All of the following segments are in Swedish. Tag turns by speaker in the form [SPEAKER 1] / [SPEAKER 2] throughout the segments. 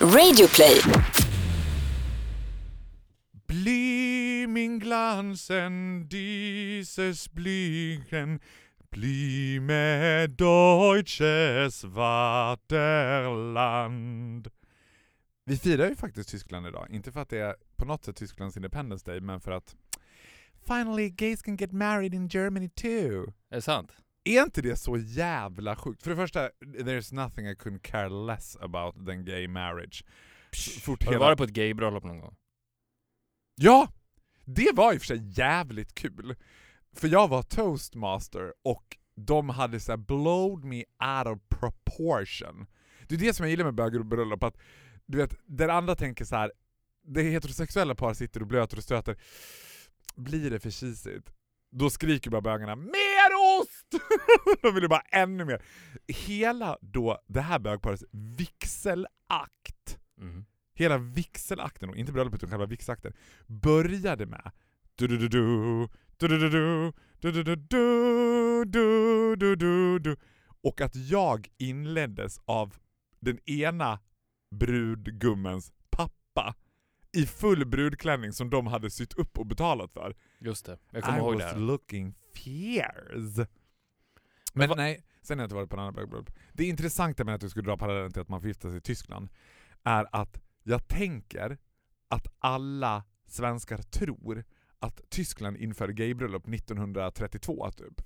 [SPEAKER 1] Radioplay.
[SPEAKER 2] Bli min glansen dieses Blicken, bli med Deutsches Vaterland. Vi firar ju faktiskt Tyskland idag, inte för att det är på något sätt Tysklands Independence Day, men för att Finally gays can get married in Germany too.
[SPEAKER 3] Är det sant?
[SPEAKER 2] Är inte det så jävla sjukt? För det första, there's nothing I couldn't care less about than gay marriage. Fort
[SPEAKER 3] Har du varit på ett gaybröllop någon gång?
[SPEAKER 2] Ja! Det var i och för sig jävligt kul. För jag var toastmaster och de hade så här blowed me out of proportion. Det är det som jag gillar med bögbröllop, att du vet, där andra tänker så här. det heterosexuella par sitter och blöter och stöter. Blir det för cheesigt? Då skriker bara bögarna mer ost! de ville bara ännu mer. Hela då det här bögparets vigselakt
[SPEAKER 3] Mhm.
[SPEAKER 2] Hela vigselakten, och inte bröllopet utan själva vigselakten, började med du-du-du-du, du-du-du-du, du-du-du-du, du-du-du-du, och att jag inleddes av den ena brudgummens pappa i full brudklänning som de hade sytt upp och betalat för.
[SPEAKER 3] Just det, jag kommer
[SPEAKER 2] I
[SPEAKER 3] ihåg
[SPEAKER 2] was
[SPEAKER 3] det här.
[SPEAKER 2] looking fierce.
[SPEAKER 3] Men
[SPEAKER 2] Men
[SPEAKER 3] va-
[SPEAKER 2] nej, sen har jag inte varit på en annan. Det intressanta med att du skulle dra parallellen till att man får gifta sig i Tyskland är att jag tänker att alla svenskar tror att Tyskland införde gaybröllop 1932 typ.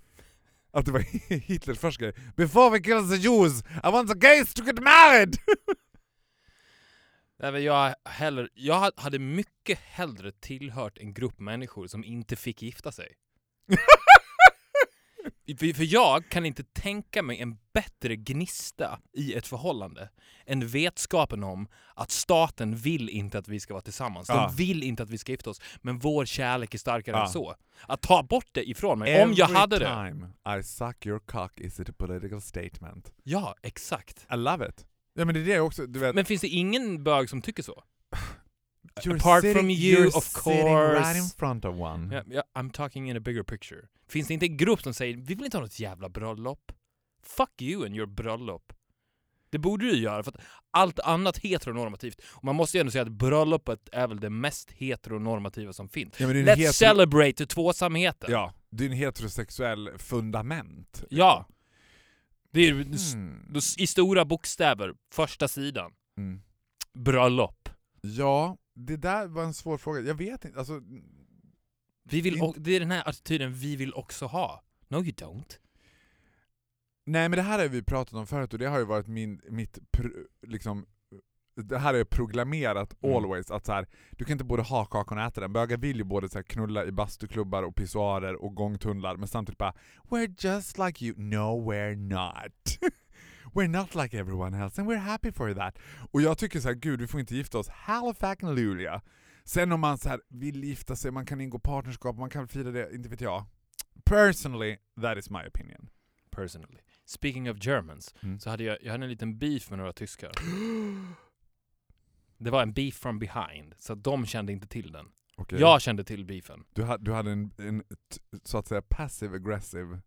[SPEAKER 2] Att det var Hitlers första grej. Before we kill the Jews, I want the gays to get married!
[SPEAKER 3] Nej, men jag, heller, jag ha- hade mycket hellre tillhört en grupp människor som inte fick gifta sig. för, för jag kan inte tänka mig en bättre gnista i ett förhållande än vetskapen om att staten vill inte att vi ska vara tillsammans.
[SPEAKER 2] Ja.
[SPEAKER 3] De vill inte att vi ska gifta oss, men vår kärlek är starkare
[SPEAKER 2] Ja.
[SPEAKER 3] än så. Att ta bort det ifrån mig, om jag
[SPEAKER 2] Every
[SPEAKER 3] hade det.
[SPEAKER 2] time I suck your cock is it a political statement.
[SPEAKER 3] Ja, exakt.
[SPEAKER 2] I love it. Ja men det är det också, du vet.
[SPEAKER 3] Men finns det ingen bög som tycker så?
[SPEAKER 2] You're
[SPEAKER 3] Apart
[SPEAKER 2] sitting-
[SPEAKER 3] from you,
[SPEAKER 2] you're
[SPEAKER 3] of
[SPEAKER 2] sitting right in
[SPEAKER 3] course.
[SPEAKER 2] front of one.
[SPEAKER 3] Ja, ja, I'm talking in a bigger picture. Finns det inte en grupp som säger vi vill inte ha något jävla bröllop? Fuck you and your bröllop. Det borde du göra, för att allt annat heteronormativt. Och man måste ju ändå säga att bröllopet är väl det mest heteronormativa som finns.
[SPEAKER 2] Ja,
[SPEAKER 3] Let's
[SPEAKER 2] hetero-
[SPEAKER 3] celebrate tvåsamheten.
[SPEAKER 2] Ja, det är en heterosexuell fundament.
[SPEAKER 3] Ja. Det är
[SPEAKER 2] Mm.
[SPEAKER 3] i stora bokstäver, första sidan.
[SPEAKER 2] Mm.
[SPEAKER 3] Bröllop.
[SPEAKER 2] Ja, det där var en svår fråga. Jag vet inte, alltså...
[SPEAKER 3] Vi vill,
[SPEAKER 2] In-
[SPEAKER 3] det är den här attityden vi vill också ha. No you don't.
[SPEAKER 2] Nej men det här har vi pratat om förut och det har ju varit min, mitt, pr- liksom, det här jag programmerat
[SPEAKER 3] Mm.
[SPEAKER 2] always, att så här, du kan inte både ha kakan och äta den. Bögar vill ju både så här, knulla i bastuklubbar och pissoarer och gångtunnlar, men samtidigt bara We're just like you. No we're not. we're not like everyone else and we're happy for that. Och jag tycker så här, gud vi får inte gifta oss. Halifax Sen om man så här, vill gifta sig, man kan ingå partnerskap, man kan fira det, inte vet jag. Personally, that is my opinion.
[SPEAKER 3] Personally. Speaking of Germans,
[SPEAKER 2] Mm.
[SPEAKER 3] så hade jag, jag hade en liten beef med några tyskar. Det var en beef from behind, så de kände inte till den.
[SPEAKER 2] Okej.
[SPEAKER 3] Jag kände till beefen.
[SPEAKER 2] Du, ha, du hade en, en t- så att säga passive aggressive,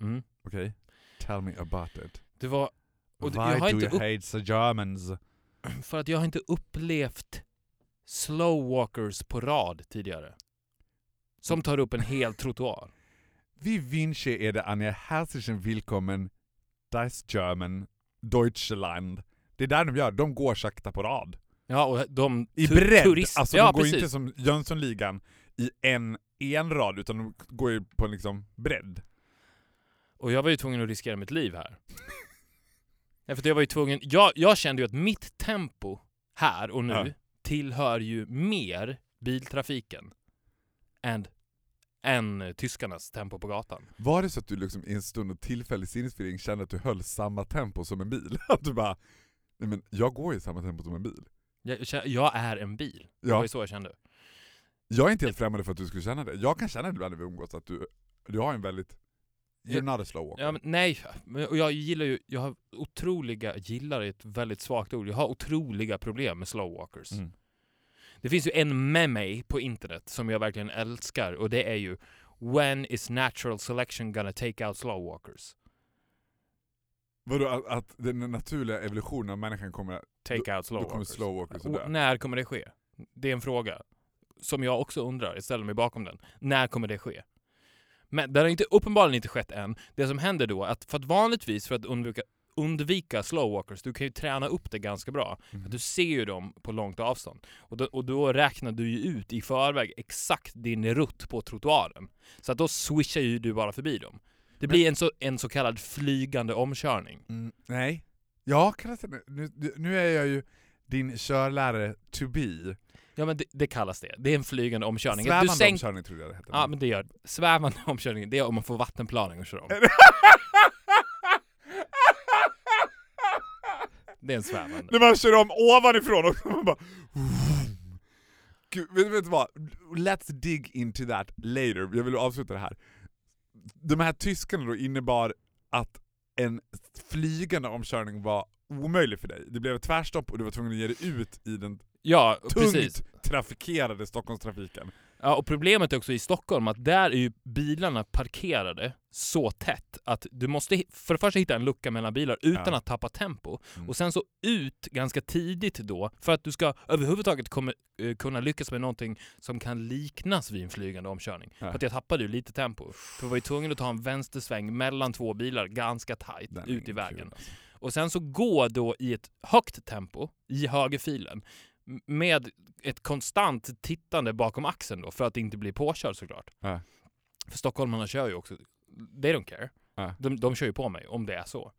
[SPEAKER 3] Mm.
[SPEAKER 2] okej? Tell me about it.
[SPEAKER 3] Det var Och
[SPEAKER 2] Why
[SPEAKER 3] jag har
[SPEAKER 2] do
[SPEAKER 3] inte
[SPEAKER 2] you
[SPEAKER 3] upp-
[SPEAKER 2] hate the Germans?
[SPEAKER 3] för att jag har inte upplevt slow walkers på rad tidigare. Som tar upp en hel trottoar.
[SPEAKER 2] Vi wünsche er eine herzlichen Willkommen, das German, Deutschland. Det är där de gör, de går sakta på rad.
[SPEAKER 3] Ja, och de
[SPEAKER 2] I bredd,
[SPEAKER 3] turist-
[SPEAKER 2] alltså
[SPEAKER 3] ja,
[SPEAKER 2] de går
[SPEAKER 3] precis.
[SPEAKER 2] inte som Jönssonligan i en, en rad, utan de går ju på liksom bredd.
[SPEAKER 3] Och jag var ju tvungen att riskera mitt liv här. Ja, för jag var ju tvungen, jag, jag kände ju att mitt tempo här och nu
[SPEAKER 2] Ja.
[SPEAKER 3] tillhör ju mer biltrafiken än, än tyskarnas tempo på gatan.
[SPEAKER 2] Var det så att du liksom i en stund av tillfällig sinnesförvirring kände att du höll samma tempo som en bil? Att du bara, nej men jag går i samma tempo som en bil.
[SPEAKER 3] Jag, jag, är en bil. Det
[SPEAKER 2] Ja.
[SPEAKER 3] var ju så jag kände.
[SPEAKER 2] Jag är inte helt främmande för att du skulle känna det. Jag kan känna det ibland när vi umgås att du, du har en väldigt... You're not a slow walker.
[SPEAKER 3] Ja, men nej, och jag gillar ju, jag har otroliga, gillar är ett väldigt svagt ord, jag har otroliga problem med slow walkers.
[SPEAKER 2] Mm.
[SPEAKER 3] Det finns ju en meme på internet som jag verkligen älskar och det är ju When is natural selection gonna take out slow walkers?
[SPEAKER 2] Vadå, att, att den naturliga evolutionen av människan kommer
[SPEAKER 3] take out slow
[SPEAKER 2] Då kommer
[SPEAKER 3] walkers.
[SPEAKER 2] slow walkers
[SPEAKER 3] Och
[SPEAKER 2] dö.
[SPEAKER 3] när kommer det ske? Det är en fråga som jag också undrar. Jag ställer mig bakom den. När kommer det ske? Men det har inte, uppenbarligen inte skett än. Det som händer då, att för att vanligtvis för att undvika, undvika slow walkers, du kan ju träna upp det ganska bra.
[SPEAKER 2] Mm.
[SPEAKER 3] Du ser ju dem på långt avstånd. Och då, och då räknar du ju ut i förväg exakt din rutt på trottoaren. Så att då swishar ju du bara förbi dem. Det blir en så, en så kallad flygande omkörning.
[SPEAKER 2] Mm, nej. Ja, det nu, nu är jag ju din körlärare to be.
[SPEAKER 3] Ja men det, det kallas det. Det är en flygande omkörning.
[SPEAKER 2] Svävande
[SPEAKER 3] sänk,
[SPEAKER 2] omkörning trodde jag det hette.
[SPEAKER 3] Ja men det gör Svävande omkörning, det är om man får vattenplaning och kör om. Det är en svävande.
[SPEAKER 2] När man kör om ovanifrån också, man bara... Gud, vet, vet du vad? Let's dig into that later. Jag vill avsluta det här. De här tyskarna då innebar att en flygande omkörning var omöjlig för dig. Det blev ett tvärstopp och du var tvungen att ge dig ut i den
[SPEAKER 3] Ja,
[SPEAKER 2] tungt
[SPEAKER 3] precis.
[SPEAKER 2] trafikerade Stockholmstrafiken.
[SPEAKER 3] Ja, och problemet är också i Stockholm att där är ju bilarna parkerade så tätt att du måste för det första hitta en lucka mellan bilar utan
[SPEAKER 2] Ja.
[SPEAKER 3] att tappa tempo.
[SPEAKER 2] Mm.
[SPEAKER 3] Och sen så ut ganska tidigt då för att du ska överhuvudtaget kommer, eh, kunna lyckas med någonting som kan liknas vid en flygande omkörning.
[SPEAKER 2] Ja.
[SPEAKER 3] För att jag tappade ju lite tempo. För jag var ju tvungen att ta en vänstersväng mellan två bilar ganska tight
[SPEAKER 2] Den
[SPEAKER 3] ut i vägen.
[SPEAKER 2] kul, alltså.
[SPEAKER 3] Och sen så gå då i ett högt tempo i högerfilen med ett konstant tittande bakom axeln då för att inte bli påkörd såklart.
[SPEAKER 2] Ja.
[SPEAKER 3] För stockholmarna kör ju också, they don't care.
[SPEAKER 2] Ja.
[SPEAKER 3] De, de kör ju på mig om det är så.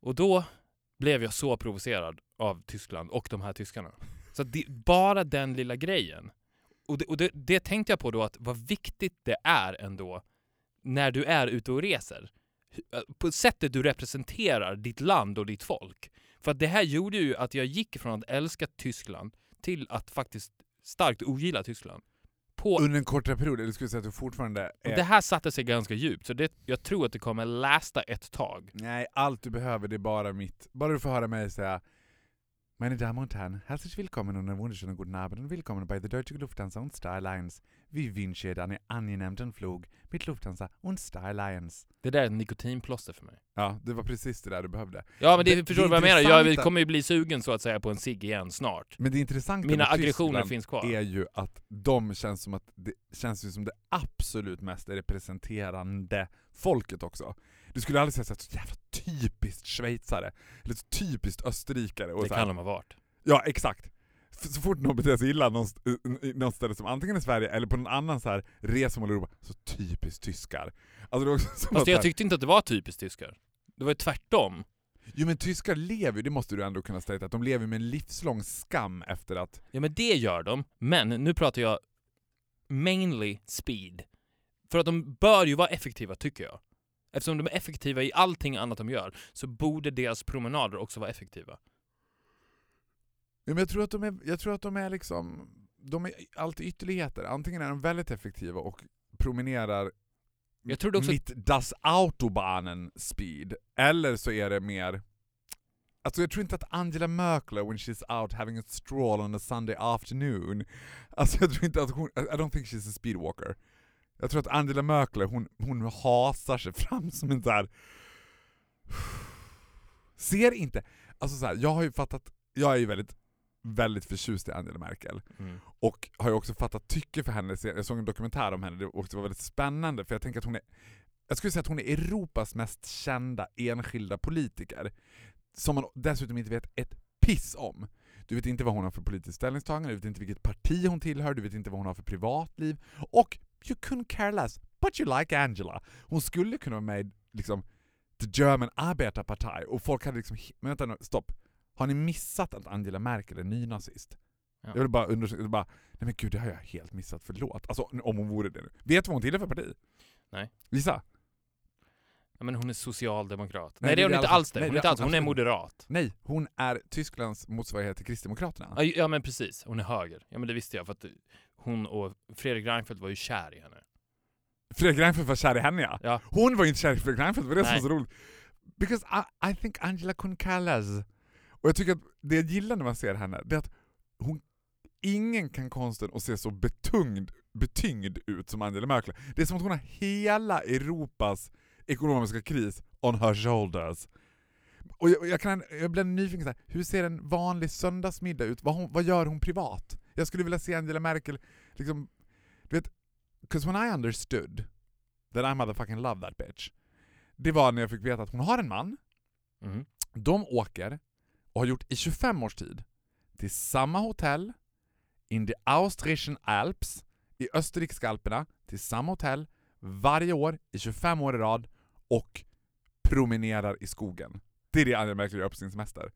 [SPEAKER 3] Och då blev jag så provocerad av Tyskland och de här tyskarna. Så det, bara den lilla grejen. Och, det, och det, det tänkte jag på då att vad viktigt det är ändå när du är ute och reser. Äh, På sättet du representerar ditt land och ditt folk. För att det här gjorde ju att jag gick från att älska Tyskland till att faktiskt starkt ogilla Tyskland. På,
[SPEAKER 2] Under en kortare period, eller skulle jag säga att du fortfarande är...
[SPEAKER 3] det här satte sig ganska djupt, så det, jag tror att det kommer lasta ett tag.
[SPEAKER 2] Nej, allt du behöver det är bara mitt... Bara du får höra mig säga Meine Damen und Herren, herzlich willkommen und einen wunderschönen guten Abend und willkommen bei der Deutsche Lufthansa und Star Alliance. Wir wünschen dir einen angenehmen Flug mit Lufthansa und Star Alliance.
[SPEAKER 3] Det där är ett nikotinplåster för mig.
[SPEAKER 2] Ja, det var precis det där du behövde.
[SPEAKER 3] Ja men det,
[SPEAKER 2] Det-
[SPEAKER 3] förstår du vad jag menar? Jag kommer ju bli sugen så att säga på en cigg igen snart.
[SPEAKER 2] Men det intressanta
[SPEAKER 3] Mina
[SPEAKER 2] med
[SPEAKER 3] aggressioner finns kvar.
[SPEAKER 2] är ju att de känns som att det känns ju som det absolut mest representerande folket också. Du skulle aldrig säga så här, så jävla typiskt schweizare, eller så typiskt österrikare. Och
[SPEAKER 3] Det
[SPEAKER 2] så här.
[SPEAKER 3] kan de ha varit.
[SPEAKER 2] Ja, exakt. Så fort någon beter sig illa någonst- i- i något ställe som antingen i Sverige eller på någon annan så här i Europa, så typiskt tyskar. Alltså
[SPEAKER 3] Fast jag tyckte inte att det var typiskt tyskar. Det var ju tvärtom.
[SPEAKER 2] Jo men tyskar lever ju, det måste du ändå kunna säga, att de lever med en livslång skam efter att...
[SPEAKER 3] Ja men det gör de, men nu pratar jag mainly speed. För att de bör ju vara effektiva tycker jag. Eftersom de är effektiva i allting annat de gör så borde deras promenader också vara effektiva.
[SPEAKER 2] Ja, men jag tror att de är, jag tror att de är liksom, de är alltid ytterligheter. Antingen är de väldigt effektiva och promenerar
[SPEAKER 3] Jag trodde också-
[SPEAKER 2] mitt Das Autobahnen speed, eller så är det mer Alltså jag tror inte att Angela Merkel when she's out having a stroll on a Sunday afternoon, alltså jag tror inte att hon, I don't think she's a speedwalker. Jag tror att Angela Merkel, hon, hon hasar sig fram som en så här. Ser inte, alltså så här, jag har ju fattat, jag är ju väldigt, väldigt förtjust i Angela Merkel. Och har ju också fattat tycke för henne, jag såg en dokumentär om henne och det var väldigt spännande för jag tänker att hon är jag skulle säga att hon är Europas mest kända enskilda politiker. Som man dessutom inte vet ett piss om. Du vet inte vad hon har för politiskt ställningstagande, du vet inte vilket parti hon tillhör, du vet inte vad hon har för privatliv. Och you couldn't care less, but you like Angela. Hon skulle kunna vara med liksom, the German Arbetarpartei och folk hade liksom, men vänta nu, stopp. Har ni missat att Angela Merkel är nynazist?
[SPEAKER 3] Ja.
[SPEAKER 2] Jag vill bara undersöka, bara, nej men gud det har jag helt missat, förlåt. Alltså om hon vore det nu. Vet du vad hon tillhör för parti?
[SPEAKER 3] Nej.
[SPEAKER 2] Gissa?
[SPEAKER 3] Ja, men hon är socialdemokrat.
[SPEAKER 2] Nej,
[SPEAKER 3] Nej, det är hon
[SPEAKER 2] är
[SPEAKER 3] inte
[SPEAKER 2] alltså-
[SPEAKER 3] alls det.
[SPEAKER 2] nej,
[SPEAKER 3] Hon är, inte alls, hon är moderat.
[SPEAKER 2] Nej, hon är Tysklands motsvarighet till Kristdemokraterna.
[SPEAKER 3] Ja, Ja men precis, hon är höger. Ja men det visste jag för att hon och Fredrik Reinfeldt var ju kär i henne.
[SPEAKER 2] Fredrik Reinfeldt var kär i henne ja.
[SPEAKER 3] Ja.
[SPEAKER 2] Hon var inte kär i Fredrik Reinfeldt, det var det som var så roligt. Because I, I think Angela less. Och jag tycker att det jag gillar när man ser henne, det är att hon, ingen kan konsten att se så betungd, betyngd ut som Angela Merkel. Det är som att hon har hela Europas ekonomiska kris on her shoulders. Och jag, jag, kan, jag blir nyfiken, så här, hur ser en vanlig söndagsmiddag ut? Vad, hon, vad gör hon privat? Jag skulle vilja se Angela Merkel, liksom, du vet, 'cause when I understood that I motherfucking love that bitch, det var när jag fick veta att hon har en man,
[SPEAKER 3] Mhm.
[SPEAKER 2] de åker, och har gjort i 25 års tid, till samma hotell, in the Austrischen Alps, i österrikiska alperna, till samma hotell, varje år, i 25 år i rad, och promenerar i skogen. Det är det Angela Merkel gör på sin semester.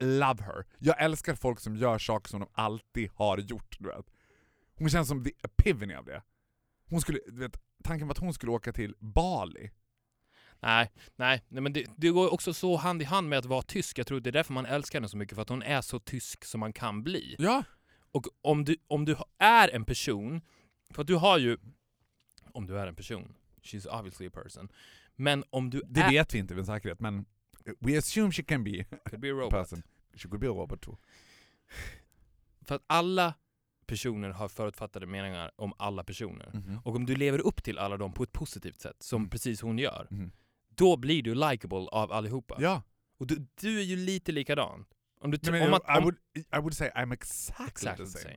[SPEAKER 2] Love her. Jag älskar folk som gör saker som de alltid har gjort, du vet. Hon känns som the epivany av det. Hon skulle, du vet, tanken var att hon skulle åka till Bali.
[SPEAKER 3] Nej, nej, nej men det, det går också så hand i hand med att vara tysk. Jag tror det är därför man älskar henne så mycket, för att hon är så tysk som man kan bli.
[SPEAKER 2] Ja,
[SPEAKER 3] Och om du, om du är en person, för att du har ju, om du är en person, she's obviously a person, men om du
[SPEAKER 2] det
[SPEAKER 3] är,
[SPEAKER 2] vet vi inte med säkerhet, men we assume she can be
[SPEAKER 3] could be a robot.
[SPEAKER 2] person. She could be a robot too.
[SPEAKER 3] För att alla personer har förutfattade meningar om alla personer.
[SPEAKER 2] Mhm.
[SPEAKER 3] Och om du lever upp till alla dem på ett positivt sätt, som
[SPEAKER 2] Mm.
[SPEAKER 3] precis hon gör,
[SPEAKER 2] Mhm.
[SPEAKER 3] då blir du likable av allihopa.
[SPEAKER 2] Ja,
[SPEAKER 3] Och du, du är ju lite likadan. Om du,
[SPEAKER 2] Nej,
[SPEAKER 3] om
[SPEAKER 2] men
[SPEAKER 3] man,
[SPEAKER 2] I,
[SPEAKER 3] om,
[SPEAKER 2] would, I would say I'm exactly,
[SPEAKER 3] exakt
[SPEAKER 2] the same.
[SPEAKER 3] same.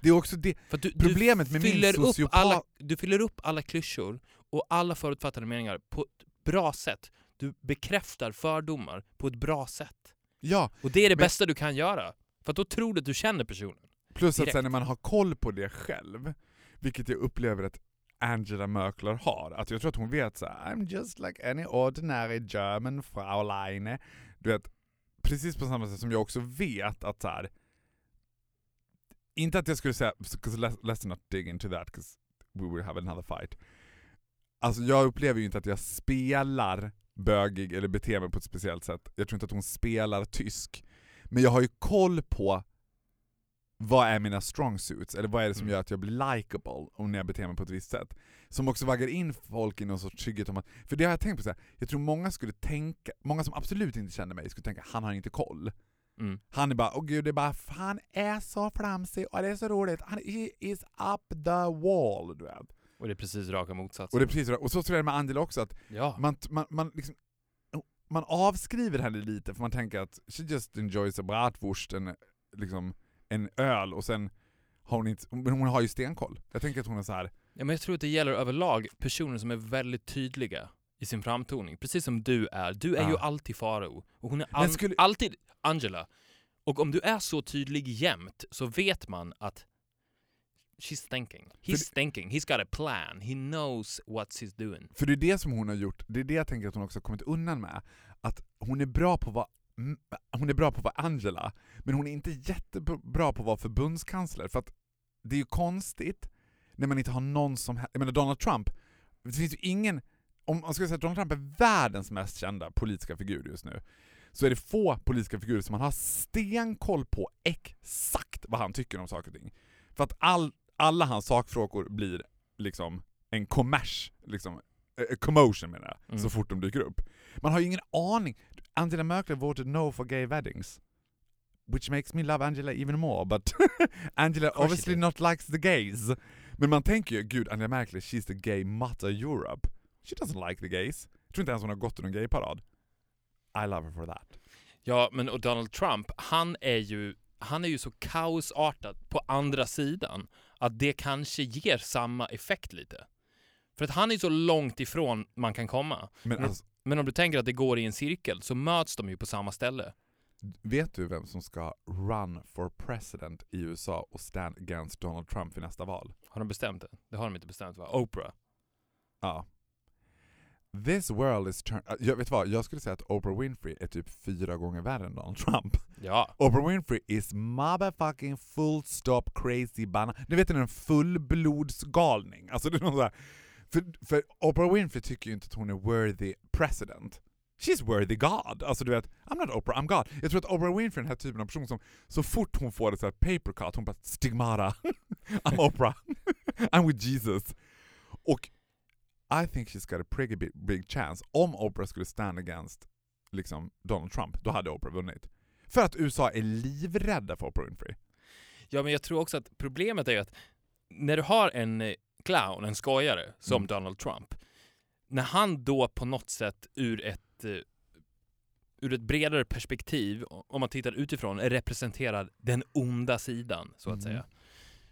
[SPEAKER 2] Det är också det,
[SPEAKER 3] du,
[SPEAKER 2] Problemet
[SPEAKER 3] du
[SPEAKER 2] med min
[SPEAKER 3] fyller upp
[SPEAKER 2] sociopat-
[SPEAKER 3] alla, Du fyller upp alla klyschor och alla förutfattade meningar på ett bra sätt. Du bekräftar fördomar på ett bra sätt.
[SPEAKER 2] ja,
[SPEAKER 3] Och det är det
[SPEAKER 2] Men-
[SPEAKER 3] bästa du kan göra. För att då tror du att du känner personen.
[SPEAKER 2] plus att
[SPEAKER 3] Direkt.
[SPEAKER 2] sen när man har koll på det själv, vilket jag upplever att Angela Merkel har, att jag tror att hon vet så här, I'm just like any ordinary German Fraulein. Du vet, precis på samma sätt som jag också vet att så här. inte att jag skulle säga, let's, let's not dig into that, 'cause we will have another fight. Alltså jag upplever ju inte att jag spelar bögig eller beter mig på ett speciellt sätt. Jag tror inte att hon spelar tysk. Men jag har ju koll på vad är mina strong suits, eller vad är det som
[SPEAKER 3] Mm.
[SPEAKER 2] gör att jag blir likable om när jag beter mig på ett visst sätt. Som också vaggar in folk i någon sorts trygghet om att, för det har jag tänkt på så här. jag tror många skulle tänka, många som absolut inte känner mig skulle tänka han har inte koll.
[SPEAKER 3] Mm.
[SPEAKER 2] Han är bara, åh gud, det är bara, han är så flamsig och det är så roligt, han is up the wall, du vet.
[SPEAKER 3] Och det är precis raka motsatsen.
[SPEAKER 2] Och, det är precis, och så tror jag med Angela också, att
[SPEAKER 3] Ja.
[SPEAKER 2] man, man, man, liksom, man avskriver henne lite för man tänker att she just enjoys a bratwurst, en, liksom, en öl och sen har hon inte, men hon har ju stenkoll. Jag tänker att hon är så här.
[SPEAKER 3] ja, men jag tror att det gäller överlag personer som är väldigt tydliga i sin framtoning. Precis som du är. Du är
[SPEAKER 2] Ja.
[SPEAKER 3] ju alltid Farao. Och hon är an-
[SPEAKER 2] skulle-
[SPEAKER 3] alltid Angela. Och om du är så tydlig jämt så vet man att she's thinking. He's thinking. He's got a plan. He knows what he's doing.
[SPEAKER 2] För det är det som hon har gjort, det är det jag tänker att hon också har kommit undan med. Att hon är bra på mm, hon är bra på att vara Angela, men hon är inte jättebra på att vara förbundskansler. För att det är ju konstigt när man inte har någon som Jag menar Donald Trump, det finns ju ingen... Om man skulle säga att Donald Trump är världens mest kända politiska figur just nu, så är det få politiska figurer som man har stenkoll på exakt vad han tycker om saker och ting. För att all, alla hans sakfrågor blir liksom en kommers, liksom, eh, commotion menar jag,
[SPEAKER 3] Mm.
[SPEAKER 2] så fort de dyker upp. Man har ju ingen aning. Angela Merkel voted no for gay weddings. Which makes me love Angela even more, but Angela obviously not likes the gays. Men man tänker ju, gud Angela Merkel, she's the gay mother Europe. She doesn't like the gays. Jag tror inte ens hon har gått i någon gayparad. I love her for that.
[SPEAKER 3] Ja, men och Donald Trump, han är ju, han är ju så kaosartad på andra sidan att det kanske ger samma effekt lite. För att han är så långt ifrån man kan komma.
[SPEAKER 2] Men
[SPEAKER 3] Men-
[SPEAKER 2] alltså,
[SPEAKER 3] Men om du tänker att det går i en cirkel så möts de ju på samma ställe.
[SPEAKER 2] vet du vem som ska run for president i USA och stand against Donald Trump i nästa val?
[SPEAKER 3] Har de bestämt det? Det har de inte bestämt va? Oprah.
[SPEAKER 2] Ja. This world is turn... Jag vet vad, jag skulle säga att Oprah Winfrey är typ fyra gånger värre än Donald Trump.
[SPEAKER 3] Ja.
[SPEAKER 2] Oprah Winfrey is motherfucking full stop crazy banana. Ni vet en fullblodsgalning. Alltså det är någon så här, för, för Oprah Winfrey tycker ju inte att hon är worthy president. She's worthy God. Alltså du vet, I'm not Oprah, I'm God. Jag tror att Oprah Winfrey är den här typen av person som så fort hon får ett så här paper cut, hon bara stigmata. I'm Oprah. I'm with Jesus. Och I think she's got a pretty big, big chance. Om Oprah skulle stand against liksom, Donald Trump, då hade Oprah vunnit. För att USA är livrädda för Oprah Winfrey.
[SPEAKER 3] Ja, men jag tror också att problemet är att när du har en eh, clown, en skojare, som
[SPEAKER 2] Mm.
[SPEAKER 3] Donald Trump, när han då på något sätt ur ett eh, ur ett bredare perspektiv, om man tittar utifrån, representerar den onda sidan, så att
[SPEAKER 2] Mm.
[SPEAKER 3] säga.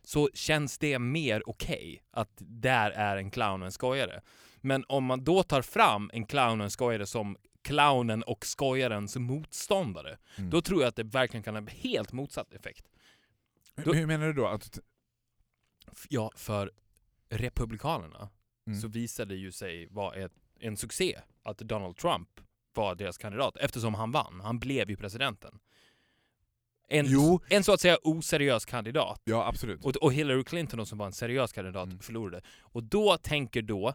[SPEAKER 3] Så känns det mer okej att där är en clown och en skojare. Men om man då tar fram en clown och en skojare som clownen och skojarens motståndare,
[SPEAKER 2] Mm.
[SPEAKER 3] då tror jag att det verkligen kan ha en helt motsatt effekt. Då-
[SPEAKER 2] Hur menar du då? Att,
[SPEAKER 3] Ja, för Republikanerna
[SPEAKER 2] Mm.
[SPEAKER 3] så visade det ju sig vara en succé att Donald Trump var deras kandidat eftersom han vann. Han blev ju presidenten. En,
[SPEAKER 2] Jo.
[SPEAKER 3] en så att säga oseriös kandidat.
[SPEAKER 2] ja, absolut.
[SPEAKER 3] Och, och Hillary Clinton som var en seriös kandidat
[SPEAKER 2] Mm.
[SPEAKER 3] förlorade. Och då tänker då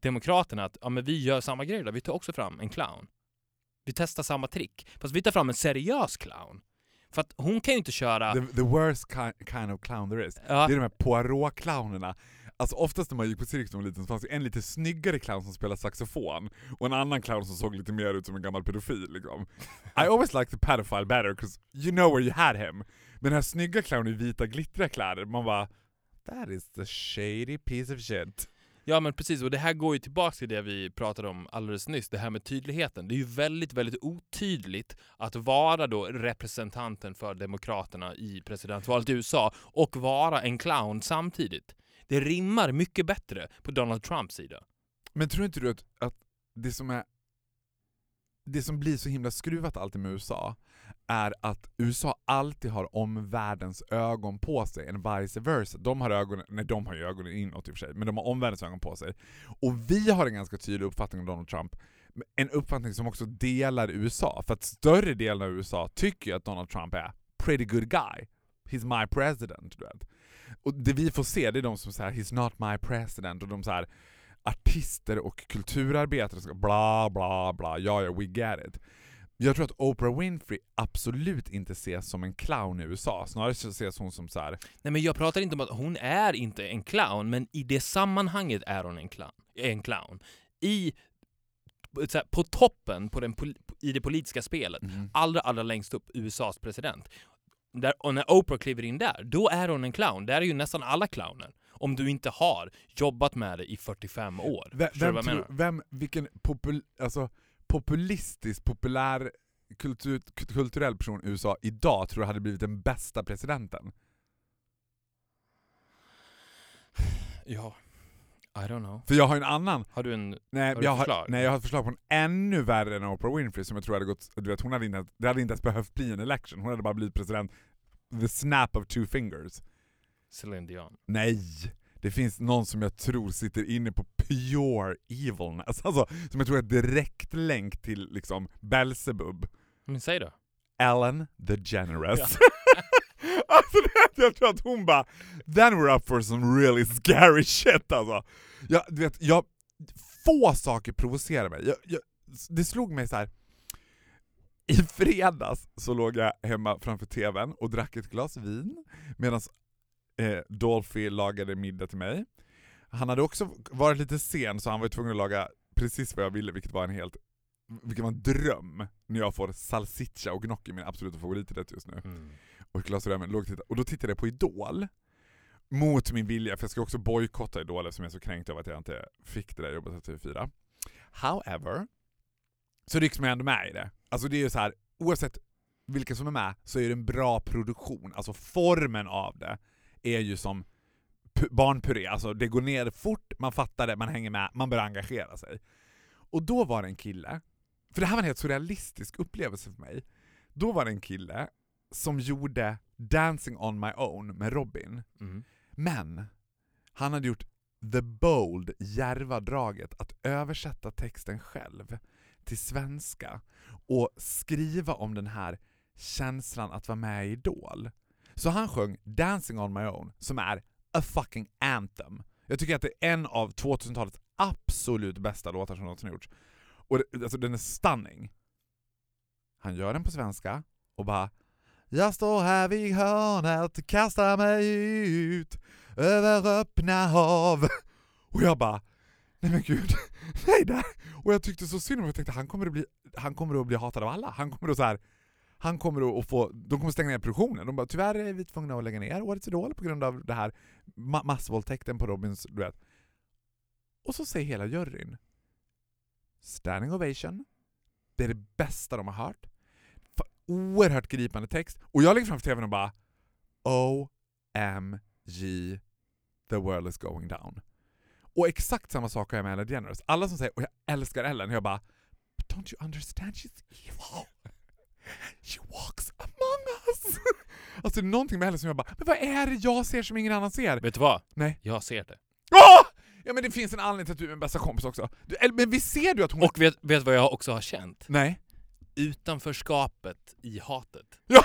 [SPEAKER 3] Demokraterna att ja, men vi gör samma grej då. Vi tar också fram en clown. Vi testar samma trick. Fast vi tar fram en seriös clown. För att hon kan ju inte köra...
[SPEAKER 2] The, the worst ki- kind of clown there is.
[SPEAKER 3] ja,
[SPEAKER 2] Det är de här Poirot-clownerna. Alltså oftast när man gick på cirkus var liten så fanns det en lite snyggare clown som spelade saxofon, och en annan clown som såg lite mer ut som en gammal pedofil liksom. I always liked the pedophile better, cause you know where you had him. Men den här snygga clownen i vita glittriga kläder, man bara That is the shady piece of shit.
[SPEAKER 3] Ja men precis, och det här går ju tillbaka till det vi pratade om alldeles nyss, det här med tydligheten. Det är ju väldigt, väldigt otydligt att vara då representanten för Demokraterna i presidentvalet i USA och vara en clown samtidigt. Det rimmar mycket bättre på Donald Trumps sida.
[SPEAKER 2] Men tror inte du att, att det som är det som blir så himla skruvat alltid med USA är att USA alltid har omvärldens ögon på sig, en vice versa. De har ögonen, nej de har ju ögonen inåt i och för sig, men de har omvärldens ögon på sig. Och vi har en ganska tydlig uppfattning om Donald Trump, en uppfattning som också delar USA, för att större delen av USA tycker ju att Donald Trump är pretty good guy. He's my president, du vet. Och det vi får se det är de som säger he's not my president, och de så här artister och kulturarbetare ska bla bla bla, ja ja we get it. Jag tror att Oprah Winfrey absolut inte ses som en clown i USA, snarare ses hon som så här.
[SPEAKER 3] Nej men jag pratar inte om att hon är inte en clown, men i det sammanhanget är hon en clown. En clown. I, här, på toppen på den, i det politiska spelet, allra, allra längst upp, USAs president. Där, och när Oprah kliver in där, då är hon en clown. Där är ju nästan alla clowner. Om du inte har jobbat med det i 45 år.
[SPEAKER 2] Vem,
[SPEAKER 3] du
[SPEAKER 2] vem,
[SPEAKER 3] jag
[SPEAKER 2] tror, vem vilken popul, alltså, populistisk, populär kultur, kulturell person i USA idag tror jag hade blivit den bästa presidenten?
[SPEAKER 3] Ja, I don't know.
[SPEAKER 2] För jag har en annan
[SPEAKER 3] Har du en...
[SPEAKER 2] Nej,
[SPEAKER 3] Har du
[SPEAKER 2] jag har,
[SPEAKER 3] förslag?
[SPEAKER 2] nej, jag har ett förslag på en ännu värre än Oprah Winfrey som jag tror hade gått, du vet hon hade inte, det hade inte ens behövt bli en election, hon hade bara blivit president the snap of two fingers.
[SPEAKER 3] Celine Dion.
[SPEAKER 2] Nej! Det finns någon som jag tror sitter inne på pure evilness, alltså som jag tror är direkt länk till liksom Belzebub.
[SPEAKER 3] Men säg då.
[SPEAKER 2] Ellen the Generous. alltså det, jag tror att hon bara, then we're up for some really scary shit alltså. Jag, du vet, jag, få saker provocerar mig. Jag, jag, det slog mig så här. I fredags så låg jag hemma framför TVn och drack ett glas vin medan eh, Dolphy lagade middag till mig. Han hade också varit lite sen så han var tvungen att laga precis vad jag ville, vilket var en helt vilket var en dröm när jag får salsiccia och gnocchi, min absoluta favoriträtt just nu.
[SPEAKER 3] Mm.
[SPEAKER 2] Och ett glas rödvin, låg och tittade. Och då tittade jag på Idol, mot min vilja, för jag ska också bojkotta Idol eftersom jag är så kränkt över att jag inte fick det där jobbet på TV4. However, så rycks man ändå med i det. Alltså det är ju så här, oavsett vilka som är med så är det en bra produktion. Alltså formen av det är ju som barnpuré, alltså det går ner fort, man fattar det, man hänger med, man börjar engagera sig. Och då var det en kille, för det här var en helt surrealistisk upplevelse för mig. Då var det en kille som gjorde Dancing on my own med Robin.
[SPEAKER 3] Mm.
[SPEAKER 2] Men han hade gjort the bold, djärva draget att översätta texten själv till svenska och skriva om den här känslan att vara med i Idol. Så han sjöng Dancing on my own, som är a fucking anthem. Jag tycker att det är en av 2000-talets absolut bästa låtar som någonsin gjorts. Och det, alltså, den är stunning. Han gör den på svenska och bara jag står här vid hörnet, kastar mig ut över öppna hav. Och jag bara Nej men gud, nej där! Och jag tyckte så synd om honom, jag tänkte han kommer att bli, han kommer att bli hatad av alla. Han kommer att så här, han kommer att få, de kommer stänga ner produktionen. De bara tyvärr är vi tvungna att lägga ner Årets Idol på grund av det här ma massvåldtäkten på Robins duett. Och så säger hela juryn Standing ovation, Det är det bästa de har hört. Oerhört gripande text. Och jag ligger framför tvn och bara OMG, the world is going down. Och exakt samma sak har jag med Ellen DeGeneres. Alla som säger och jag älskar Ellen, jag bara don't you understand she's evil? She walks among us! alltså det är någonting med Ellen som jag bara, men vad är det jag ser som ingen annan ser?
[SPEAKER 3] Vet du vad?
[SPEAKER 2] Nej.
[SPEAKER 3] Jag ser det.
[SPEAKER 2] Åh! Ja men det finns en anledning till att du är min bästa kompis också. Du, men vi ser du att hon...
[SPEAKER 3] Och vet, vet vad jag också har känt?
[SPEAKER 2] Nej.
[SPEAKER 3] Utanförskapet i hatet.
[SPEAKER 2] Ja!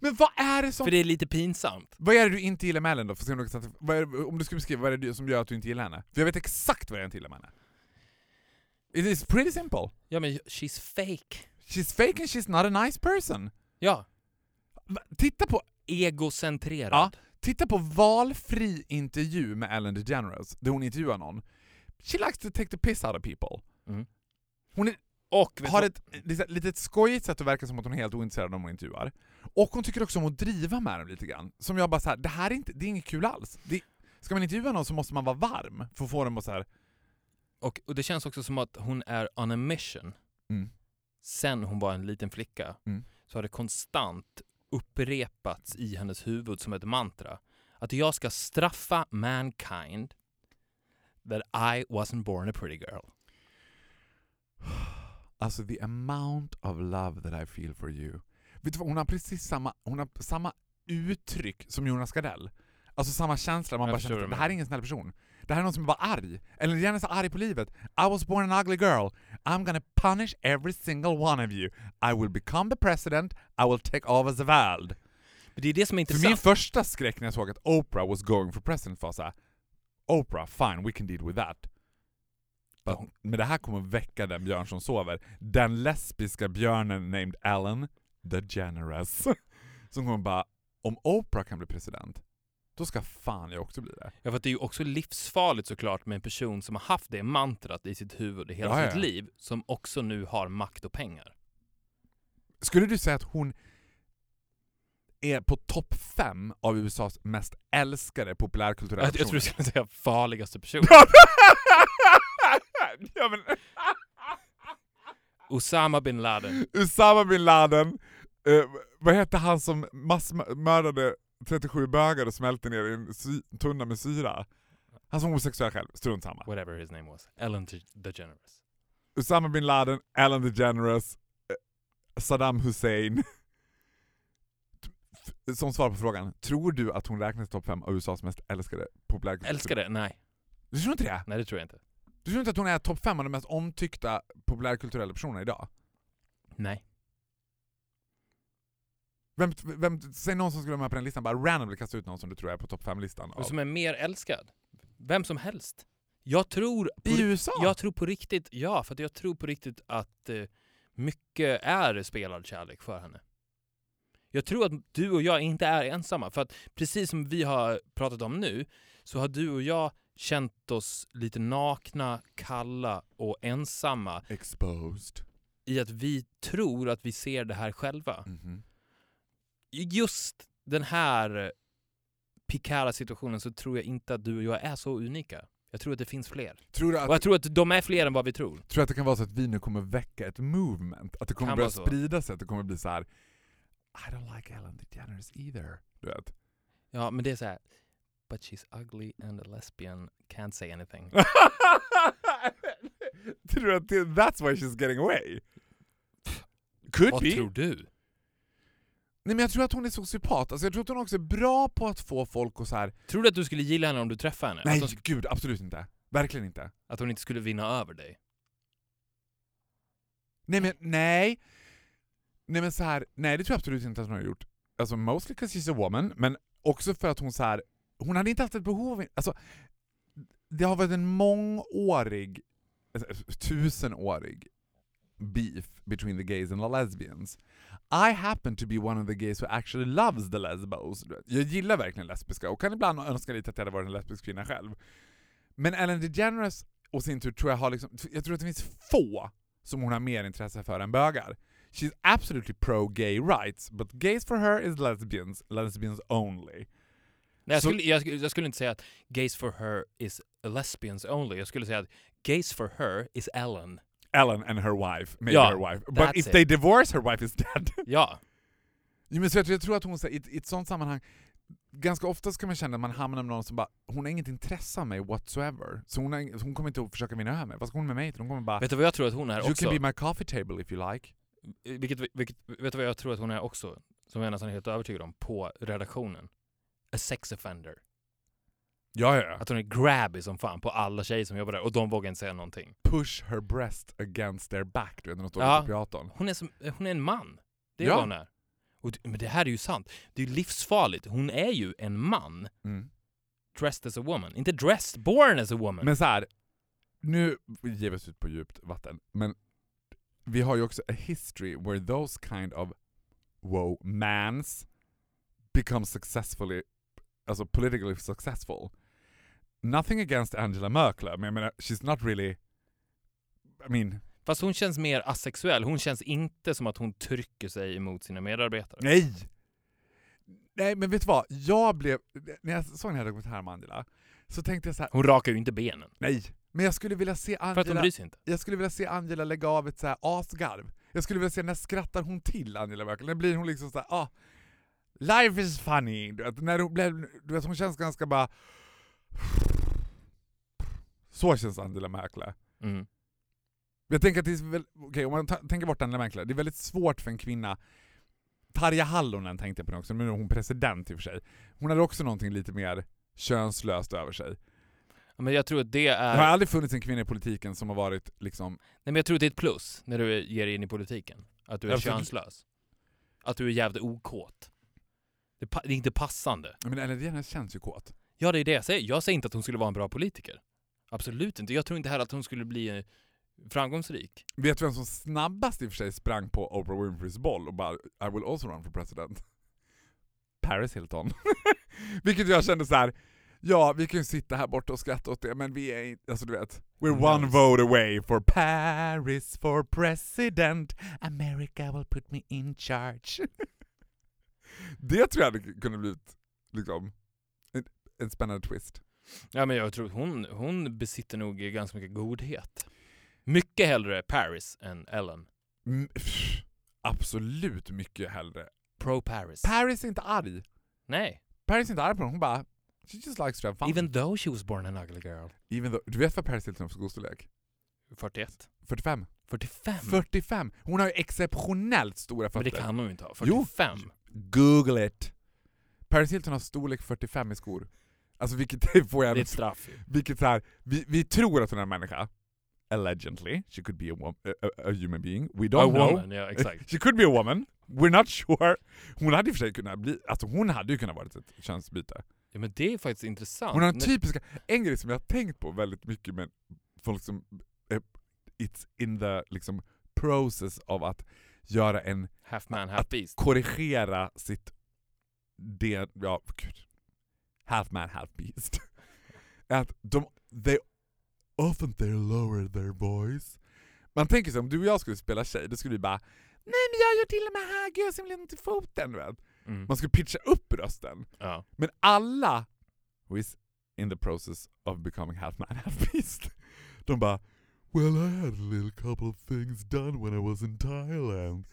[SPEAKER 2] men vad är det som...
[SPEAKER 3] För det är lite pinsamt.
[SPEAKER 2] Vad är det du inte gillar med Ellen då? För det- om du skulle beskriva, vad är det som gör att du inte gillar henne? För jag vet exakt vad jag inte gillar med henne. It is pretty simple.
[SPEAKER 3] Ja men she's fake.
[SPEAKER 2] She's fake and she's not a nice person.
[SPEAKER 3] Ja.
[SPEAKER 2] Titta på,
[SPEAKER 3] Egocentrerad.
[SPEAKER 2] Ja. titta på valfri intervju med Ellen DeGeneres, där hon intervjuar någon. She likes to take the piss out of people.
[SPEAKER 3] Mm.
[SPEAKER 2] Hon är,
[SPEAKER 3] Och
[SPEAKER 2] har ett litet, litet skojigt sätt att verka som att hon är helt ointresserad av dem hon intervjuar. Och hon tycker också om att driva med dem lite grann. Som jag bara såhär, det här är inte, det är inget kul alls. Det, ska man intervjua någon så måste man vara varm för att få dem att såhär,
[SPEAKER 3] och, och det känns också som att hon är on a mission.
[SPEAKER 2] mm,
[SPEAKER 3] Sen hon var en liten flicka
[SPEAKER 2] Mm.
[SPEAKER 3] så har det konstant upprepats i hennes huvud som ett mantra. Att jag ska straffa mankind that I wasn't born a pretty girl.
[SPEAKER 2] Alltså the amount of love that I feel for you. Vet du vad, hon har precis samma, hon har samma uttryck som Jonas Gardell. Alltså samma känsla, man
[SPEAKER 3] Jag
[SPEAKER 2] bara känner att det här är ingen snäll person. Det här är någon som är bara arg. Eller gärna så arg på livet. I was born an ugly girl. I'm gonna punish every single one of you. I will become the president. I will take over the world.
[SPEAKER 3] Men det är det som är
[SPEAKER 2] För min
[SPEAKER 3] intressant.
[SPEAKER 2] första skräck när jag såg att Oprah was going for president var såhär Oprah, fine, we can deal with that.
[SPEAKER 3] Ja.
[SPEAKER 2] Men det här kommer väcka den björn som sover. Den lesbiska björnen named Ellen DeGeneres. Som kommer bara, om Oprah kan bli president, då ska fan jag också bli det.
[SPEAKER 3] Ja, för att det är ju också livsfarligt såklart med en person som har haft det mantrat i sitt huvud i hela
[SPEAKER 2] Ja, ja.
[SPEAKER 3] sitt liv, som också nu har makt och pengar.
[SPEAKER 2] Skulle du säga att hon är på topp fem av USAs mest älskade populärkulturella
[SPEAKER 3] Jag, jag tror du
[SPEAKER 2] personer?
[SPEAKER 3] skulle säga farligaste person.
[SPEAKER 2] ja, men,
[SPEAKER 3] Osama bin Laden.
[SPEAKER 2] Usama bin Laden, eh, vad hette han som massmördade 37 bögar och smälte ner i en tunna med syra? Han som var homosexuell själv, strunt samma.
[SPEAKER 3] Whatever his name was. Ellen De- DeGeneres.
[SPEAKER 2] Usama bin Laden, Ellen DeGeneres, eh, Saddam Hussein. Som svar på frågan, tror du att hon räknas topp fem av USAs mest älskade populärkultur?
[SPEAKER 3] Älskar det? Nej.
[SPEAKER 2] Du tror inte det?
[SPEAKER 3] Nej, det tror jag inte.
[SPEAKER 2] Du tror inte att hon är topp fem av de mest omtyckta populärkulturella personerna idag?
[SPEAKER 3] Nej.
[SPEAKER 2] Vem, vem, säg någon som skulle vara med på den listan, bara randomly kasta ut någon som du tror är på topp fem-listan.
[SPEAKER 3] Och som är mer älskad. Vem som helst. Jag tror... På,
[SPEAKER 2] I USA?
[SPEAKER 3] jag tror på riktigt, ja, för jag tror på riktigt att eh, mycket är spelad kärlek för henne. Jag tror att du och jag inte är ensamma, för att precis som vi har pratat om nu, så har du och jag känt oss lite nakna, kalla och ensamma
[SPEAKER 2] Exposed.
[SPEAKER 3] i att vi tror att vi ser det här själva.
[SPEAKER 2] Mhm.
[SPEAKER 3] I just den här eh, pikära situationen så tror jag inte att du och jag är så unika. Jag tror att det finns fler.
[SPEAKER 2] Tror, du
[SPEAKER 3] Och
[SPEAKER 2] att,
[SPEAKER 3] jag tror att de är fler än vad vi tror.
[SPEAKER 2] tror du att det kan vara så att vi nu kommer väcka ett movement? Att det kommer
[SPEAKER 3] Kan
[SPEAKER 2] börja sprida sig, att det kommer bli så här. I don't like Ellen DeGeneres either. Du vet.
[SPEAKER 3] Ja, men det är så här. But she's ugly and a lesbian, can't say anything.
[SPEAKER 2] tror du att det, that's why she's getting away? Could
[SPEAKER 3] vad
[SPEAKER 2] be.
[SPEAKER 3] tror du?
[SPEAKER 2] Nej men jag tror att hon är sociopat. Alltså jag tror att hon också är bra på att få folk att så här.
[SPEAKER 3] Tror du att du skulle gilla henne om du träffade henne?
[SPEAKER 2] nej
[SPEAKER 3] Att, hon,
[SPEAKER 2] gud, absolut inte. Verkligen inte.
[SPEAKER 3] att hon inte skulle vinna över dig?
[SPEAKER 2] Nej men nej. Nej men så här, nej det tror jag absolut inte att hon har gjort. Alltså mostly because she's a woman, men också för att hon så här, hon hade inte haft ett behov av, alltså det har varit en mångårig, alltså, tusenårig beef between the gays and the lesbians. I happen to be one of the gays who actually loves the lesbos. Jag gillar verkligen lesbiska och kan ibland önska lite att jag hade varit en lesbisk kvinna själv. Men Ellen DeGeneres och sin tur tror jag har liksom, jag tror att det finns få som hon har mer intresse för än bögar. She's absolutely pro-gay rights, but gays for her is lesbians, lesbians only.
[SPEAKER 3] Nej, jag,
[SPEAKER 2] Så-
[SPEAKER 3] skulle, jag, jag skulle inte säga att gays for her is lesbians only. Jag skulle säga att gays for her is Ellen.
[SPEAKER 2] Ellen and her wife, maybe
[SPEAKER 3] Ja,
[SPEAKER 2] her wife. But if
[SPEAKER 3] it.
[SPEAKER 2] they divorce, her wife is dead.
[SPEAKER 3] Ja.
[SPEAKER 2] Jo, men så jag, tror- jag tror att hon i, i ett sånt sammanhang, ganska ofta ska man känna att man hamnar med någon som bara, hon har inget intresse av mig whatsoever. Så hon, har, hon kommer inte att försöka vinna över mig. Vad ska hon med mig till? Hon kommer bara,
[SPEAKER 3] Vet du vad jag tror att hon är
[SPEAKER 2] you
[SPEAKER 3] också?
[SPEAKER 2] can be my coffee table if you like.
[SPEAKER 3] Vilket, vilket, vet du vad jag tror att hon är också? Som jag är nästan helt övertygad om, på redaktionen. A sex offender.
[SPEAKER 2] Ja, ja, ja.
[SPEAKER 3] Att hon är grabby som fan på alla tjejer som jobbar där och de vågar inte säga någonting.
[SPEAKER 2] Push her breast against their back, du vet när de står
[SPEAKER 3] Ja.
[SPEAKER 2] på.
[SPEAKER 3] Hon är, som, hon är en man. Det är
[SPEAKER 2] Ja.
[SPEAKER 3] vad hon är. Och, men det här är ju sant. Det är ju livsfarligt. Hon är ju en man.
[SPEAKER 2] Mm.
[SPEAKER 3] Dressed as a woman. Inte dressed, born as a woman.
[SPEAKER 2] Men så här, nu ger vi oss ut på djupt vatten, men vi har ju också a history where those kind of wow, mans become successfully, alltså politically successful. Nothing against Angela Merkel, men jag menar, she's not really, I mean,
[SPEAKER 3] Fast hon känns mer asexuell. Hon känns inte som att hon trycker sig emot sina medarbetare.
[SPEAKER 2] nej! Nej men vet du vad, jag blev, när jag såg den här dokumentären om Angela, så tänkte jag så här:
[SPEAKER 3] Hon rakar ju inte benen.
[SPEAKER 2] nej, men jag skulle vilja se
[SPEAKER 3] För att hon
[SPEAKER 2] Angela
[SPEAKER 3] bryr sig inte.
[SPEAKER 2] Jag skulle vilja se Angela lägga av ett så här asgarv. Jag skulle vilja se när skrattar hon till Angela Merkel? När blir hon liksom såhär, ah, life is funny. Du vet, när hon, blev, du vet, hon känns ganska bara... Så känns Angela Merkel.
[SPEAKER 3] Mm.
[SPEAKER 2] Jag tänker att det är okej om man tänker bort Angela Merkel, det är väldigt svårt för en kvinna Tarja Hallonen tänkte jag på nu också, nu är hon president i och för sig. Hon hade också någonting lite mer könslöst över sig.
[SPEAKER 3] Ja, Men jag tror att det
[SPEAKER 2] Det har
[SPEAKER 3] är...
[SPEAKER 2] aldrig funnits en kvinna i politiken som har varit liksom
[SPEAKER 3] Nej, men jag tror att det är ett plus när du ger dig in i politiken. Att du är
[SPEAKER 2] Absolut.
[SPEAKER 3] könslös. Att du är jävligt okåt. Det, pa- det är inte passande.
[SPEAKER 2] Men Ellen DeGeneres känns ju kåt.
[SPEAKER 3] Ja, det är det jag säger. Jag säger inte att hon skulle vara en bra politiker. Absolut inte. Jag tror inte heller att hon skulle bli eh, framgångsrik.
[SPEAKER 2] Vet du vem som snabbast i och för sig sprang på Oprah Winfreys boll och bara I will also run for president? Paris Hilton. Vilket jag kände så här. ja vi kan ju sitta här borta och skratta åt det men vi är inte, alltså du vet, we're one vote away for Paris for president, America will put me in charge. det tror jag hade kunnat bli liksom en, en spännande twist.
[SPEAKER 3] Ja, men jag tror hon, hon besitter nog ganska mycket godhet. Mycket hellre Paris än Ellen.
[SPEAKER 2] Mm, pff, absolut mycket hellre.
[SPEAKER 3] Pro Paris.
[SPEAKER 2] Paris är inte arg.
[SPEAKER 3] Nej.
[SPEAKER 2] Paris är inte arg på henne, hon bara She just likes to have fun.
[SPEAKER 3] Even though she was born an ugly girl.
[SPEAKER 2] Even though, du vet vad Paris Hilton har för skostorlek?
[SPEAKER 3] 41.
[SPEAKER 2] 45.
[SPEAKER 3] 45?
[SPEAKER 2] 45! Hon har ju exceptionellt stora
[SPEAKER 3] Men
[SPEAKER 2] fötter.
[SPEAKER 3] det kan hon ju inte ha.
[SPEAKER 2] Jo.
[SPEAKER 3] 45?
[SPEAKER 2] Google it! Paris Hilton har storlek 45 i skor. Alltså vilket får jag...
[SPEAKER 3] Det är ett straff.
[SPEAKER 2] Vilket så här, vi, vi tror att hon är en människa. Allegedly. She could be a, wom- a, a, human being. We don't
[SPEAKER 3] A
[SPEAKER 2] know.
[SPEAKER 3] woman, ja exakt.
[SPEAKER 2] She could be a woman. We're not sure. Hon hade i och för sig kunnat bli... Alltså hon hade ju kunnat vara ett könsbyte.
[SPEAKER 3] Ja, men det är faktiskt intressant.
[SPEAKER 2] Hon har en typiska... En grej som jag har tänkt på väldigt mycket med folk som... eh, It's in the liksom process av att göra en...
[SPEAKER 3] Half man, half beast.
[SPEAKER 2] Korrigera sitt... Det, ja, gud. Half man, half beast. Att de... They often they lower their voice. Man tänker sig om du och jag skulle spela tjej, då skulle vi bara Nej men jag gör till och med här, gud jag har så himla ont i foten. vet.
[SPEAKER 3] Mm.
[SPEAKER 2] Man skulle pitcha upp rösten.
[SPEAKER 3] Ja.
[SPEAKER 2] Men alla who is in the process of becoming half man, half beast, de bara Well I had a little couple of things done when I was in Thailand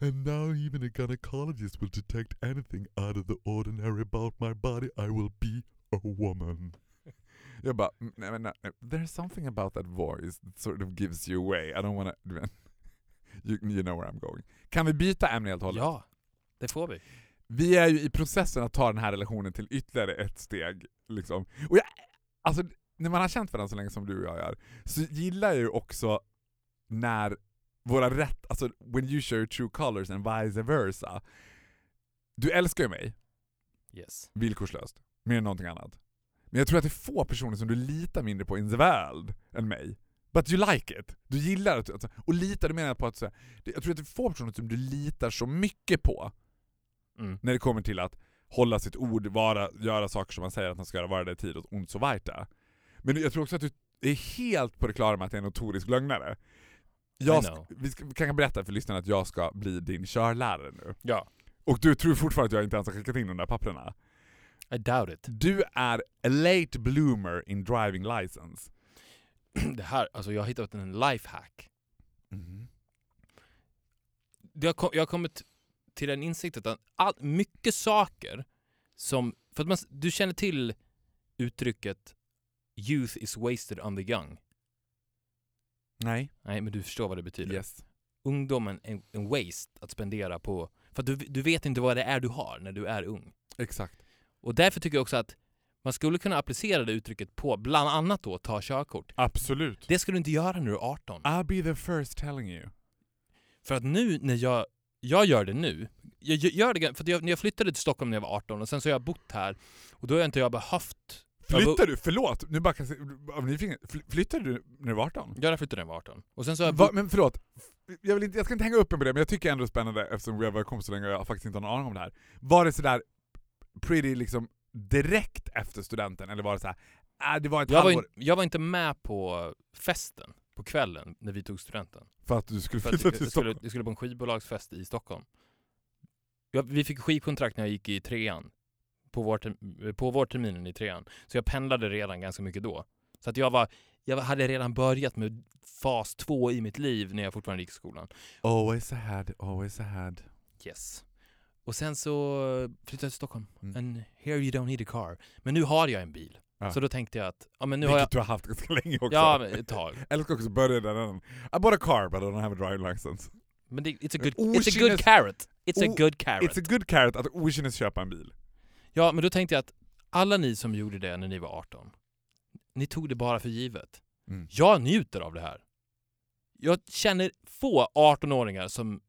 [SPEAKER 2] and now even a gynecologist will detect anything out of the ordinary about my body I will be a woman. Jag bara, "Mm, nej men there's something about that voice that sort of gives you away. I don't wanna, you, you know where I'm going. Kan vi byta ämne helt och hållet?
[SPEAKER 3] ja, det får vi.
[SPEAKER 2] Vi är ju i processen att ta den här relationen till ytterligare ett steg. Liksom. Och jag, alltså, när man har känt varandra så länge som du och jag gör, så gillar jag ju också när våra rätt, alltså when you show your true colors and vice versa. Du älskar ju mig,
[SPEAKER 3] Yes.
[SPEAKER 2] villkorslöst, mer än någonting annat. Men jag tror att det är få personer som du litar mindre på in the world än mig. But you like it. Du gillar det. Alltså, och litar, du menar på att så det- jag tror att det är få personer som du litar så mycket på
[SPEAKER 3] Mm.
[SPEAKER 2] när det kommer till att hålla sitt ord, vara, göra saker som man säger att man ska göra, vara där i tid och ont så weiter. Men jag tror också att du är helt på det klara med att det är en notorisk lögnare. Jag ska, vi ska, vi kan berätta för lyssnarna att jag ska bli din körlärare nu.
[SPEAKER 3] Ja.
[SPEAKER 2] Och du tror fortfarande att jag inte ens har skickat in de där papperna.
[SPEAKER 3] I doubt it.
[SPEAKER 2] Du är a late bloomer in driving license.
[SPEAKER 3] Det här, alltså jag har hittat en lifehack. Det har kom, jag har kommit till den insikten att all, mycket saker som... För att man, du känner till uttrycket “youth is wasted on the young”?
[SPEAKER 2] Nej.
[SPEAKER 3] Nej, men du förstår vad det betyder.
[SPEAKER 2] Yes.
[SPEAKER 3] Ungdomen är en waste att spendera på... För att du, du vet inte vad det är du har när du är ung.
[SPEAKER 2] Exakt.
[SPEAKER 3] Och därför tycker jag också att man skulle kunna applicera det uttrycket på bland annat då ta körkort.
[SPEAKER 2] Absolut.
[SPEAKER 3] Det ska du inte göra när du är 18.
[SPEAKER 2] I'll be the first telling you.
[SPEAKER 3] För att nu när jag, jag gör det nu, jag jag gör det för jag, när jag flyttade till Stockholm när jag var 18 och sen så har jag bott här och då har jag inte jag behövt...
[SPEAKER 2] Flyttade du? Förlåt, nu bara kan av nyfikenhet. Flyttade du när du var 18?
[SPEAKER 3] Ja, jag flyttade när jag var 18. Och sen så
[SPEAKER 2] Va, men förlåt, jag, vill inte, jag ska inte hänga upp mig på det, men jag tycker ändå det är spännande eftersom vi har varit kompisar så länge och jag faktiskt inte har någon aning om det här. Var det sådär pretty liksom direkt efter studenten, eller var det såhär, äh, det var ett
[SPEAKER 3] jag, var,
[SPEAKER 2] halvår
[SPEAKER 3] in, jag var inte med på festen på kvällen när vi tog studenten.
[SPEAKER 2] för att du skulle flytta till
[SPEAKER 3] skulle,
[SPEAKER 2] Stockholm?
[SPEAKER 3] jag skulle på en skivbolagsfest i Stockholm. Jag, vi fick skivkontrakt när jag gick i trean. På, vår, på vårterminen i trean. Så jag pendlade redan ganska mycket då. Så att jag var, jag hade redan börjat med fas två i mitt liv när jag fortfarande gick i skolan.
[SPEAKER 2] Always ahead, always ahead.
[SPEAKER 3] Yes. Och sen så flyttade jag till Stockholm.
[SPEAKER 2] Mm.
[SPEAKER 3] And here you don't need a car. Men nu har jag en bil.
[SPEAKER 2] Ja.
[SPEAKER 3] Så då tänkte jag att, ja men nu har
[SPEAKER 2] Vilket
[SPEAKER 3] jag...
[SPEAKER 2] du har haft ganska länge också.
[SPEAKER 3] Ja, men ett tag.
[SPEAKER 2] Eller ska också börja den änden. I bought a car but I don't have a driving license.
[SPEAKER 3] Men det, it's, a good,
[SPEAKER 2] Oh,
[SPEAKER 3] it's a good carrot. It's a good carrot.
[SPEAKER 2] It's a good carrot att okynnes köpa en bil.
[SPEAKER 3] Ja, men då tänkte jag att alla ni som gjorde det när ni var 18, ni tog det bara för givet.
[SPEAKER 2] Mm.
[SPEAKER 3] Jag njuter av det här. Jag känner få 18-åringar som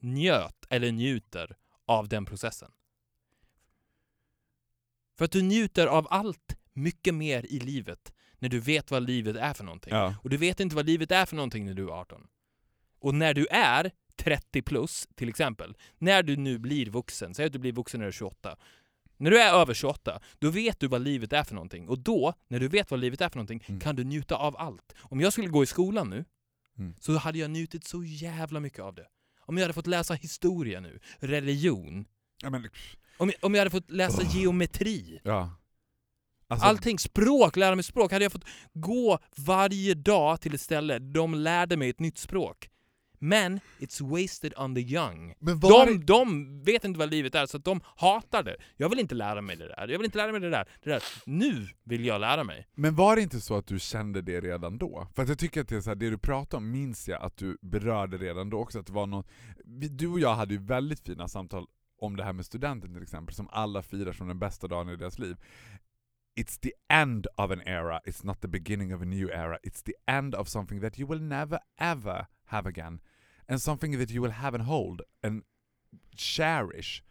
[SPEAKER 3] njöt eller njuter av den processen. För att du njuter av allt mycket mer i livet när du vet vad livet är för någonting.
[SPEAKER 2] Ja.
[SPEAKER 3] Och du vet inte vad livet är för någonting när du är 18. Och när du är 30 plus, till exempel, när du nu blir vuxen, säg att du blir vuxen när du är 28. När du är över 28, då vet du vad livet är för någonting. Och då, när du vet vad livet är för någonting,
[SPEAKER 2] Mm.
[SPEAKER 3] kan du njuta av allt. Om jag skulle gå i skolan nu,
[SPEAKER 2] Mm.
[SPEAKER 3] så hade jag njutit så jävla mycket av det. Om jag hade fått läsa historia nu, religion,
[SPEAKER 2] Ja, men,
[SPEAKER 3] om jag, om jag hade fått läsa
[SPEAKER 2] Ugh.
[SPEAKER 3] geometri,
[SPEAKER 2] ja. Alltså,
[SPEAKER 3] Allting, språk, lära mig språk. Hade jag fått gå varje dag till ett ställe, de lärde mig ett nytt språk. Men, it's wasted on the young.
[SPEAKER 2] men var
[SPEAKER 3] De, de vet inte vad livet är, så de hatar det. Jag vill inte lära mig det där. Jag vill inte lära mig det där. Det där. Nu vill jag lära mig.
[SPEAKER 2] Men var det inte så att du kände det redan då? För att jag tycker att det, är så här, det du pratar om minns jag att du berörde redan då också, att det var någon, Du och jag hade ju väldigt fina samtal om det här med studenten till exempel, som alla firar som den bästa dagen i deras liv. It's the end of an era, it's not the beginning of a new era, it's the end of something that you will never ever have again. And something that you will have and hold and cherish.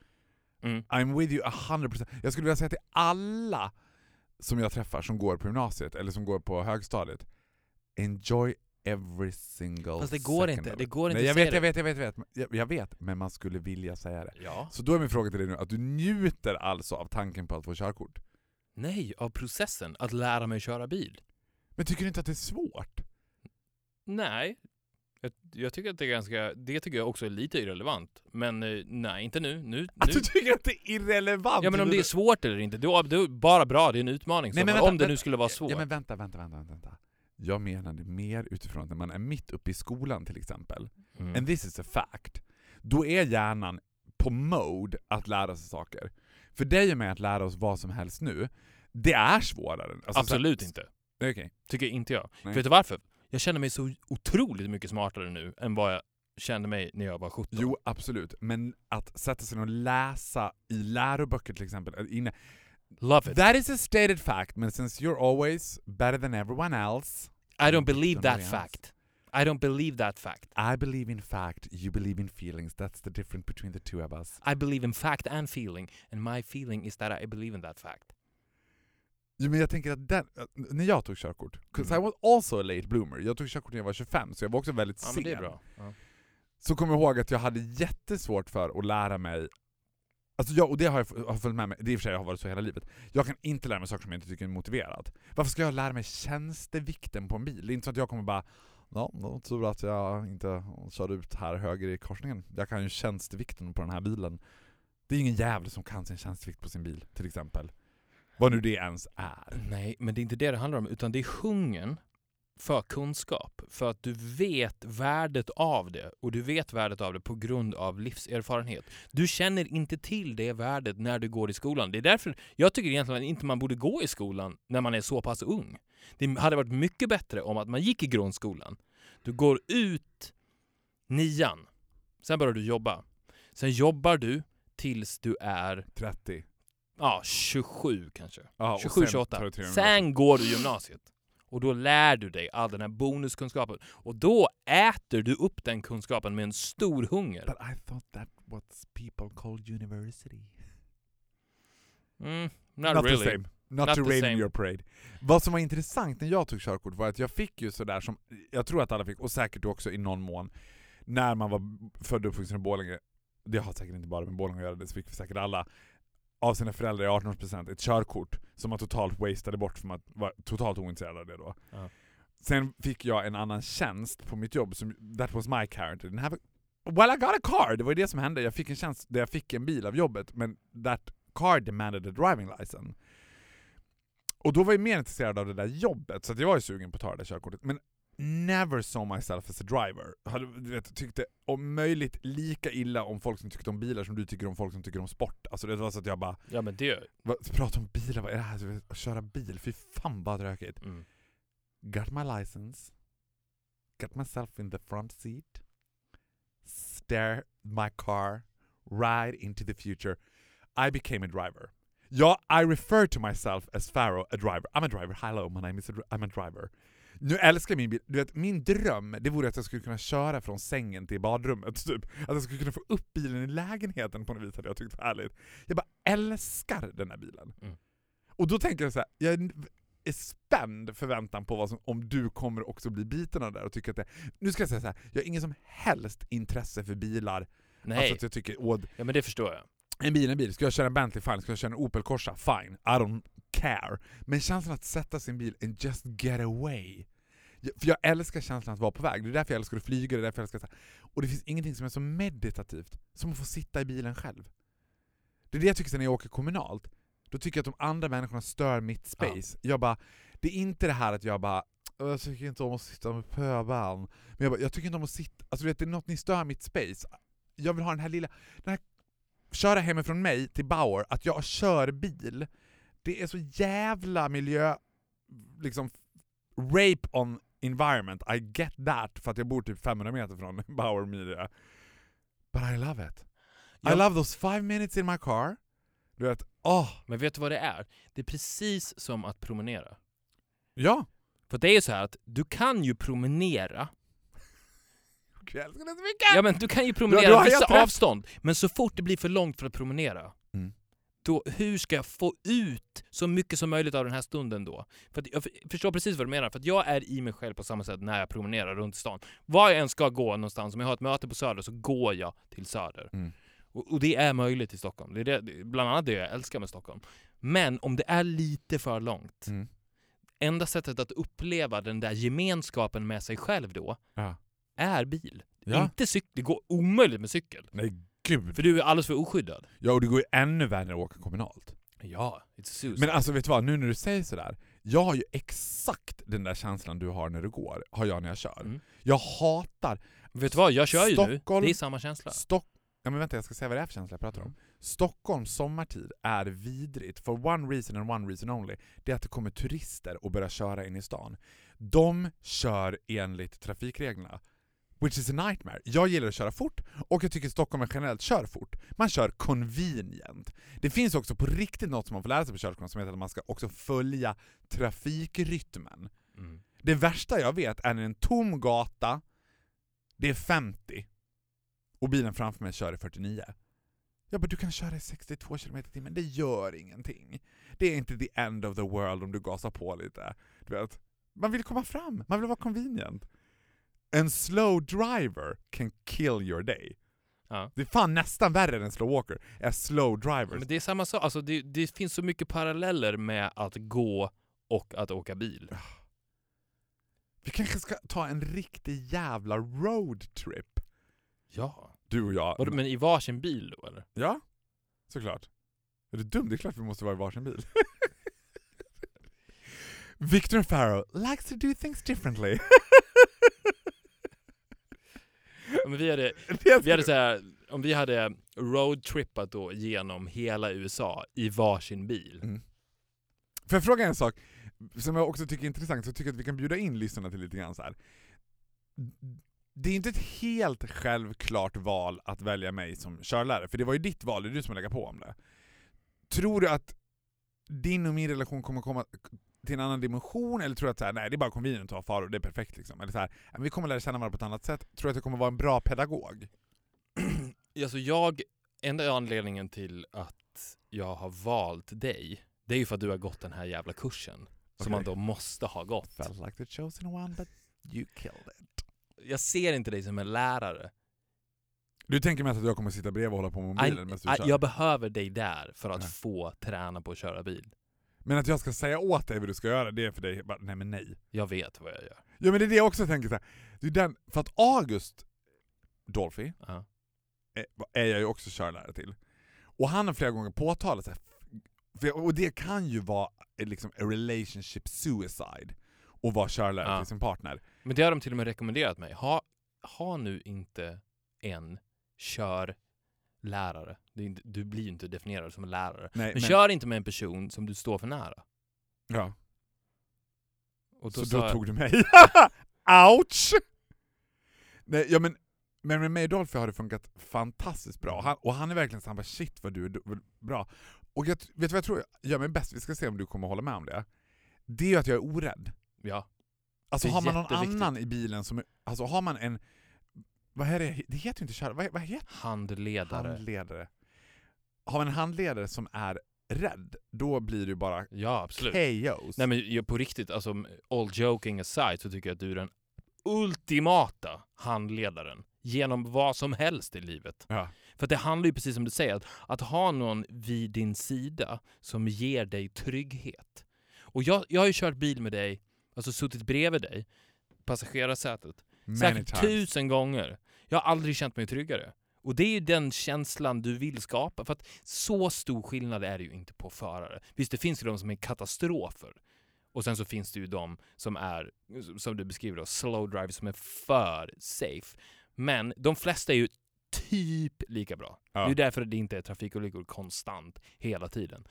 [SPEAKER 3] Mm.
[SPEAKER 2] I'm with you 100%. Jag skulle vilja säga till alla som jag träffar som går på gymnasiet eller som går på högstadiet. Enjoy every single
[SPEAKER 3] Fast det går
[SPEAKER 2] second
[SPEAKER 3] inte. Det går inte
[SPEAKER 2] Nej, jag vet, jag vet, jag vet, jag vet, jag, jag vet, men man skulle vilja säga det.
[SPEAKER 3] Ja.
[SPEAKER 2] Så då är min fråga till dig nu, att du njuter alltså av tanken på att få körkort?
[SPEAKER 3] Nej, av processen att lära mig köra bil.
[SPEAKER 2] Men tycker du inte att det är svårt?
[SPEAKER 3] Nej. Jag, jag tycker att det är ganska... Det tycker jag också är lite irrelevant. Men eh, nej, inte nu. Nu,
[SPEAKER 2] Att
[SPEAKER 3] nu.
[SPEAKER 2] du tycker att det är irrelevant?
[SPEAKER 3] Ja men om det är svårt eller inte, då det är bara bra, det är en utmaning.
[SPEAKER 2] Nej, men vänta,
[SPEAKER 3] om det nu skulle vara svårt.
[SPEAKER 2] Ja men vänta, vänta, vänta, vänta. Jag menade mer utifrån att när man är mitt uppe i skolan till exempel,
[SPEAKER 3] Mm.
[SPEAKER 2] and this is a fact, då är hjärnan på mode att lära sig saker. För dig och mig att lära oss vad som helst nu, det är svårare. Alltså,
[SPEAKER 3] Absolut
[SPEAKER 2] så,
[SPEAKER 3] inte.
[SPEAKER 2] Okej.
[SPEAKER 3] Tycker inte jag.
[SPEAKER 2] Nej.
[SPEAKER 3] Vet du varför? Jag känner mig så otroligt mycket smartare nu än vad jag kände mig när jag var 17.
[SPEAKER 2] Jo, absolut. Men att sätta sig och läsa i läroböcker till exempel, inne,
[SPEAKER 3] Love it.
[SPEAKER 2] that is a stated fact, men since you're always better than everyone else,
[SPEAKER 3] I don't believe that
[SPEAKER 2] worry,
[SPEAKER 3] fact. I don't believe that fact.
[SPEAKER 2] I believe in fact, you believe in feelings, that's the difference between the two of us.
[SPEAKER 3] I believe in fact and feeling, and my feeling is that I believe in that fact.
[SPEAKER 2] Jo, men jag tänker att den, när jag tog körkort, 'cause
[SPEAKER 3] Mm.
[SPEAKER 2] I was also a late bloomer, jag tog körkort när jag var 25, så jag var också väldigt
[SPEAKER 3] Ja
[SPEAKER 2] sen.
[SPEAKER 3] men det är bra. Ja.
[SPEAKER 2] Så kommer jag ihåg att jag hade jättesvårt för att lära mig Alltså jag, och det har jag f- har följt med mig, det i och för sig har varit så hela livet. Jag kan inte lära mig saker som jag inte tycker är motiverat. Varför ska jag lära mig tjänstevikten på en bil? Det är inte så att jag kommer bara Ja, var tur att jag inte körde ut här höger i korsningen. Jag kan ju tjänstevikten på den här bilen. Det är ingen jävel som kan sin tjänstevikt på sin bil, till exempel. Vad nu det ens är.
[SPEAKER 3] Nej, men det är inte det det handlar om, utan det är hungern för kunskap. För att du vet värdet av det. Och du vet värdet av det på grund av livserfarenhet. Du känner inte till det värdet när du går i skolan. Det är därför jag tycker egentligen inte man borde gå i skolan när man är så pass ung. Det hade varit mycket bättre om att man gick i grundskolan. Du går ut nian. Sen börjar du jobba. Sen jobbar du tills du är
[SPEAKER 2] 30.
[SPEAKER 3] Ja, 27 kanske.
[SPEAKER 2] Och
[SPEAKER 3] 27,
[SPEAKER 2] sen
[SPEAKER 3] 28.
[SPEAKER 2] tar du till
[SPEAKER 3] Sen går du gymnasiet. Och då lär du dig all den här bonuskunskapen. Och då äter du upp den kunskapen med en stor hunger.
[SPEAKER 2] But I thought that what people called university.
[SPEAKER 3] Mm, not,
[SPEAKER 2] Not
[SPEAKER 3] really.
[SPEAKER 2] the same. Not,
[SPEAKER 3] Not
[SPEAKER 2] to rain
[SPEAKER 3] same.
[SPEAKER 2] your parade. Vad som var intressant när jag tog körkort var att jag fick ju sådär som, jag tror att alla fick, och säkert du också i någon mån, när man var född och uppvuxen i Borlänge, det har säkert inte bara med Borlänge att göra, det fick säkert alla, av sina föräldrar i 18-årspresent, ett körkort som man totalt wastade bort för man var totalt ointresserad av det då.
[SPEAKER 3] Ja.
[SPEAKER 2] Sen fick jag en annan tjänst på mitt jobb, som, that was my character. Have a, well I got a car! Det var ju det som hände. Jag fick en tjänst där jag fick en bil av jobbet, men that car demanded a driving license. Och då var jag mer intresserad av det där jobbet, så jag var ju sugen på att ta det där körkortet. Men never saw myself as a driver. Hade, vet, tyckte om möjligt lika illa om folk som tyckte om bilar som du tycker om folk som tycker om sport. Alltså det var så att jag bara,
[SPEAKER 3] Ja men det...
[SPEAKER 2] vad, prata om bilar, vad är det här? Att köra bil, fy fan vad tråkigt.
[SPEAKER 3] Mm.
[SPEAKER 2] got my license, got myself in the front seat, stare my car, ride into the future. I became a driver. Yeah, I refer to myself as Pharaoh, a driver. I'm a driver. Hello, my name is a, I'm a driver. Nu älskar jag min bil. Du vet, min dröm det vore att jag skulle kunna köra från sängen till badrummet. Typ. Att jag skulle kunna få upp bilen i lägenheten på något vis hade jag tyckt var härligt. Jag bara älskar den här bilen.
[SPEAKER 3] Mm.
[SPEAKER 2] Och då tänker jag så här, jag är spänd förväntan på vad som, om du kommer också bli biten av det där och tycker att det... Nu ska jag säga så här, jag har ingen som helst intresse för bilar.
[SPEAKER 3] Nej,
[SPEAKER 2] Alltså att jag tycker, åh,
[SPEAKER 3] ja men det förstår jag.
[SPEAKER 2] en bil är en bil. Ska jag köra en Bentley, fine. Ska jag köra en Opel Corsa, fine. I don't care. Men känslan att sätta sin bil and just get away. För jag älskar känslan att vara på väg. Det är därför jag älskar att flyga, det är därför jag älskar här. Och det finns ingenting som är så meditativt som att få sitta i bilen själv. Det är det jag tycker sen när jag åker kommunalt. Då tycker jag att de andra människorna stör mitt space. Jag bara, det är inte det här att jag bara "Åh, jag tycker inte om att sitta med pöbeln. Men jag bara, jag tycker inte om att sitta, alltså vet, det är något ni stör mitt space. Jag vill ha den här lilla, den här köra hemifrån mig till Bauer, att jag kör bil, det är så jävla miljö... liksom rape on environment, I get that för att jag bor typ 500 meter från Bauer Media. But I love it. I
[SPEAKER 3] Ja.
[SPEAKER 2] love those five minutes in my car. Du vet, åh,
[SPEAKER 3] Men vet du vad det är? Det är precis som att promenera.
[SPEAKER 2] ja!
[SPEAKER 3] För det är ju så här att du kan ju promenera,
[SPEAKER 2] Jag älskar det så mycket!
[SPEAKER 3] ja men du kan ju
[SPEAKER 2] Du-
[SPEAKER 3] promenera
[SPEAKER 2] du har
[SPEAKER 3] vissa avstånd, men så fort det blir för långt för att promenera. Då hur ska jag få ut så mycket som möjligt av den här stunden då? För att jag förstår precis vad du menar, för jag är i mig själv på samma sätt när jag promenerar runt stan. Var jag än ska gå någonstans, om jag har ett möte på Söder så går jag till Söder.
[SPEAKER 2] Mm.
[SPEAKER 3] Och, och det är möjligt i Stockholm. Det är det, bland annat det jag älskar med Stockholm. Men om det är lite för långt,
[SPEAKER 2] Mm.
[SPEAKER 3] enda sättet att uppleva den där gemenskapen med sig själv då,
[SPEAKER 2] Ja.
[SPEAKER 3] är bil.
[SPEAKER 2] Ja.
[SPEAKER 3] Inte cykel. Det går omöjligt med cykel.
[SPEAKER 2] Nej gud.
[SPEAKER 3] För du är alldeles för oskyddad.
[SPEAKER 2] Ja och det går ju ännu värre att åka kommunalt.
[SPEAKER 3] Ja, it's sus.
[SPEAKER 2] Men alltså vet du vad, nu när du säger sådär, jag har ju exakt den där känslan du har när du går, har jag när jag kör.
[SPEAKER 3] Mm.
[SPEAKER 2] Jag hatar
[SPEAKER 3] Vet du vad, jag kör ju nu.
[SPEAKER 2] Stockholm-
[SPEAKER 3] Det är samma känsla.
[SPEAKER 2] Stock... Ja men vänta, jag ska säga vad det är för känsla jag pratar om.
[SPEAKER 3] Mm.
[SPEAKER 2] Stockholms sommartid är vidrigt, for one reason and one reason only. Det är att det kommer turister och börjar köra in i stan. De kör enligt trafikreglerna. Which is a nightmare. Jag gillar att köra fort, och jag tycker Stockholm generellt kör fort. Man kör convenient. Det finns också på riktigt något som man får lära sig på körskolan som heter att man ska också följa trafikrytmen.
[SPEAKER 3] Mm.
[SPEAKER 2] Det värsta jag vet är när en tom gata, det är 50 och bilen framför mig kör i 49. Ja, men du kan köra i 62 km i timmen, det gör ingenting. Det är inte the end of the world om du gasar på lite. Du vet. Man vill komma fram, man vill vara convenient. En slow driver can kill your day.
[SPEAKER 3] Ja.
[SPEAKER 2] Det är fan nästan värre än en slow walker, är slow drivers.
[SPEAKER 3] Men det är samma sak. Alltså, det, det finns så mycket paralleller med att gå och att åka bil.
[SPEAKER 2] Vi kanske ska ta en riktig jävla roadtrip.
[SPEAKER 3] Ja.
[SPEAKER 2] Du och jag.
[SPEAKER 3] Vadå, Men i varsin bil då eller?
[SPEAKER 2] Ja, såklart. Är du dum? Det är klart vi måste vara i varsin bil. Victor Farrow likes to do things differently.
[SPEAKER 3] Men vi hade, vi hade så här, om vi hade roadtrippat då genom hela USA i varsin bil.
[SPEAKER 2] Mm. Får jag fråga en sak som jag också tycker är intressant, så jag tycker att vi kan bjuda in lyssnarna till lite grann så här. Det är inte ett helt självklart val att välja mig som körlärare, för det var ju ditt val, det är du som har legat på om det. Tror du att din och min relation kommer komma till en annan dimension, eller tror du att så här, nej det är bara convenient att ha faror, det är perfekt liksom? Eller så här, "Ja, men vi kommer lära känna varandra på ett annat sätt. Tror du att jag kommer vara en bra pedagog?
[SPEAKER 3] Alltså jag, enda anledningen till att jag har valt dig, det är ju för att du har gått den här jävla kursen. Som
[SPEAKER 2] Okej.
[SPEAKER 3] man då måste ha gått.
[SPEAKER 2] Felt like the chosen one but you killed it.
[SPEAKER 3] Jag ser inte dig som en lärare.
[SPEAKER 2] Du tänker mest att jag kommer sitta bredvid och hålla på med
[SPEAKER 3] I,
[SPEAKER 2] mobilen medan du
[SPEAKER 3] I,
[SPEAKER 2] kör?
[SPEAKER 3] jag behöver dig där för att
[SPEAKER 2] Ja.
[SPEAKER 3] få träna på att köra bil.
[SPEAKER 2] Men att jag ska säga åt dig vad du ska göra, det är för dig bara, nej men nej.
[SPEAKER 3] Jag vet vad jag gör.
[SPEAKER 2] Ja men det är det jag också tänker så här. Det är den, för att August Dolphy
[SPEAKER 3] Ja.
[SPEAKER 2] är, är jag ju också körlärare till. Och han har flera gånger påtalat så här, för, och det kan ju vara eh, liksom a relationship suicide att vara körlärare
[SPEAKER 3] Ja.
[SPEAKER 2] till sin partner.
[SPEAKER 3] Men det har de till och med rekommenderat mig. Ha, ha nu inte en körlärare. Är inte, du blir ju inte definierad som en lärare.
[SPEAKER 2] Nej,
[SPEAKER 3] Men, kör inte med en person som du står för nära.
[SPEAKER 2] Ja.
[SPEAKER 3] Och
[SPEAKER 2] Så då
[SPEAKER 3] jag-
[SPEAKER 2] tog du mig. Ouch! Nej, ja, men, men med mig och Dolphy har det funkat fantastiskt bra. Han, och han är verkligen så han bara shit vad du är bra. Och jag, vet du vad jag tror gör mig bäst? Vi ska se om du kommer hålla med om det. Det är ju att jag är orädd.
[SPEAKER 3] Ja.
[SPEAKER 2] Alltså har man någon annan i bilen som är, alltså har man en, vad är det, det heter ju inte köra, vad, vad heter
[SPEAKER 3] Handledare.
[SPEAKER 2] Handledare. Har man en handledare som är rädd, då blir det bara
[SPEAKER 3] Ja, absolut.
[SPEAKER 2] chaos.
[SPEAKER 3] Nej men på riktigt, alltså all joking aside så tycker jag att du är den ultimata handledaren genom vad som helst i livet.
[SPEAKER 2] ja.
[SPEAKER 3] För att det handlar ju precis som du säger, att, att ha någon vid din sida som ger dig trygghet. Och jag, jag har ju kört bil med dig, alltså suttit bredvid dig, passagerarsätet,
[SPEAKER 2] Many
[SPEAKER 3] säkert
[SPEAKER 2] times.
[SPEAKER 3] tusen gånger. Jag har aldrig känt mig tryggare. Och det är ju den känslan du vill skapa, för att så stor skillnad är det ju inte på förare. Visst, det finns ju de som är katastrofer. Och sen så finns det ju de som är, som du beskriver då, slow drive som är för safe. Men de flesta är ju typ lika bra.
[SPEAKER 2] Ja.
[SPEAKER 3] Det är ju därför det inte är trafikolyckor konstant hela tiden.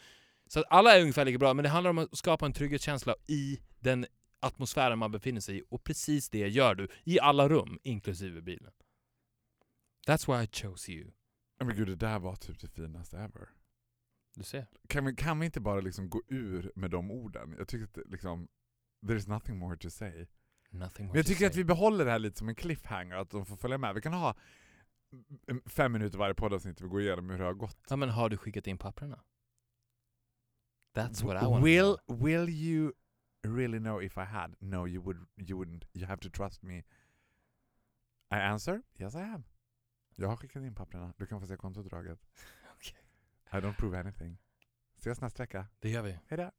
[SPEAKER 3] Så alla är ungefär lika bra, men det handlar om att skapa en trygghetskänsla i den atmosfären man befinner sig i. Och precis det gör du i alla rum, inklusive bilen. That's why I chose you.
[SPEAKER 2] Men gud, det där var typ det finaste ever.
[SPEAKER 3] Du ser.
[SPEAKER 2] Kan vi, kan vi inte bara liksom gå ur med de orden? Jag tycker att liksom, there's nothing more to say.
[SPEAKER 3] Nothing more
[SPEAKER 2] Men jag tycker att vi behåller det här lite som en cliffhanger, att de får följa med. Vi kan ha fem minuter varje poddavsnitt vi går igenom hur det har gått.
[SPEAKER 3] Ja men har du skickat in papperna? That's what I want
[SPEAKER 2] will, will you really know if I had? No, you, would, you wouldn't. You have to trust me. I answer, yes I have. Jag har skickat in papperna. Du kan få se kontoutdraget.
[SPEAKER 3] Okej.
[SPEAKER 2] I don't prove anything. Ses nästa vecka.
[SPEAKER 3] Det gör vi.
[SPEAKER 2] Hejdå.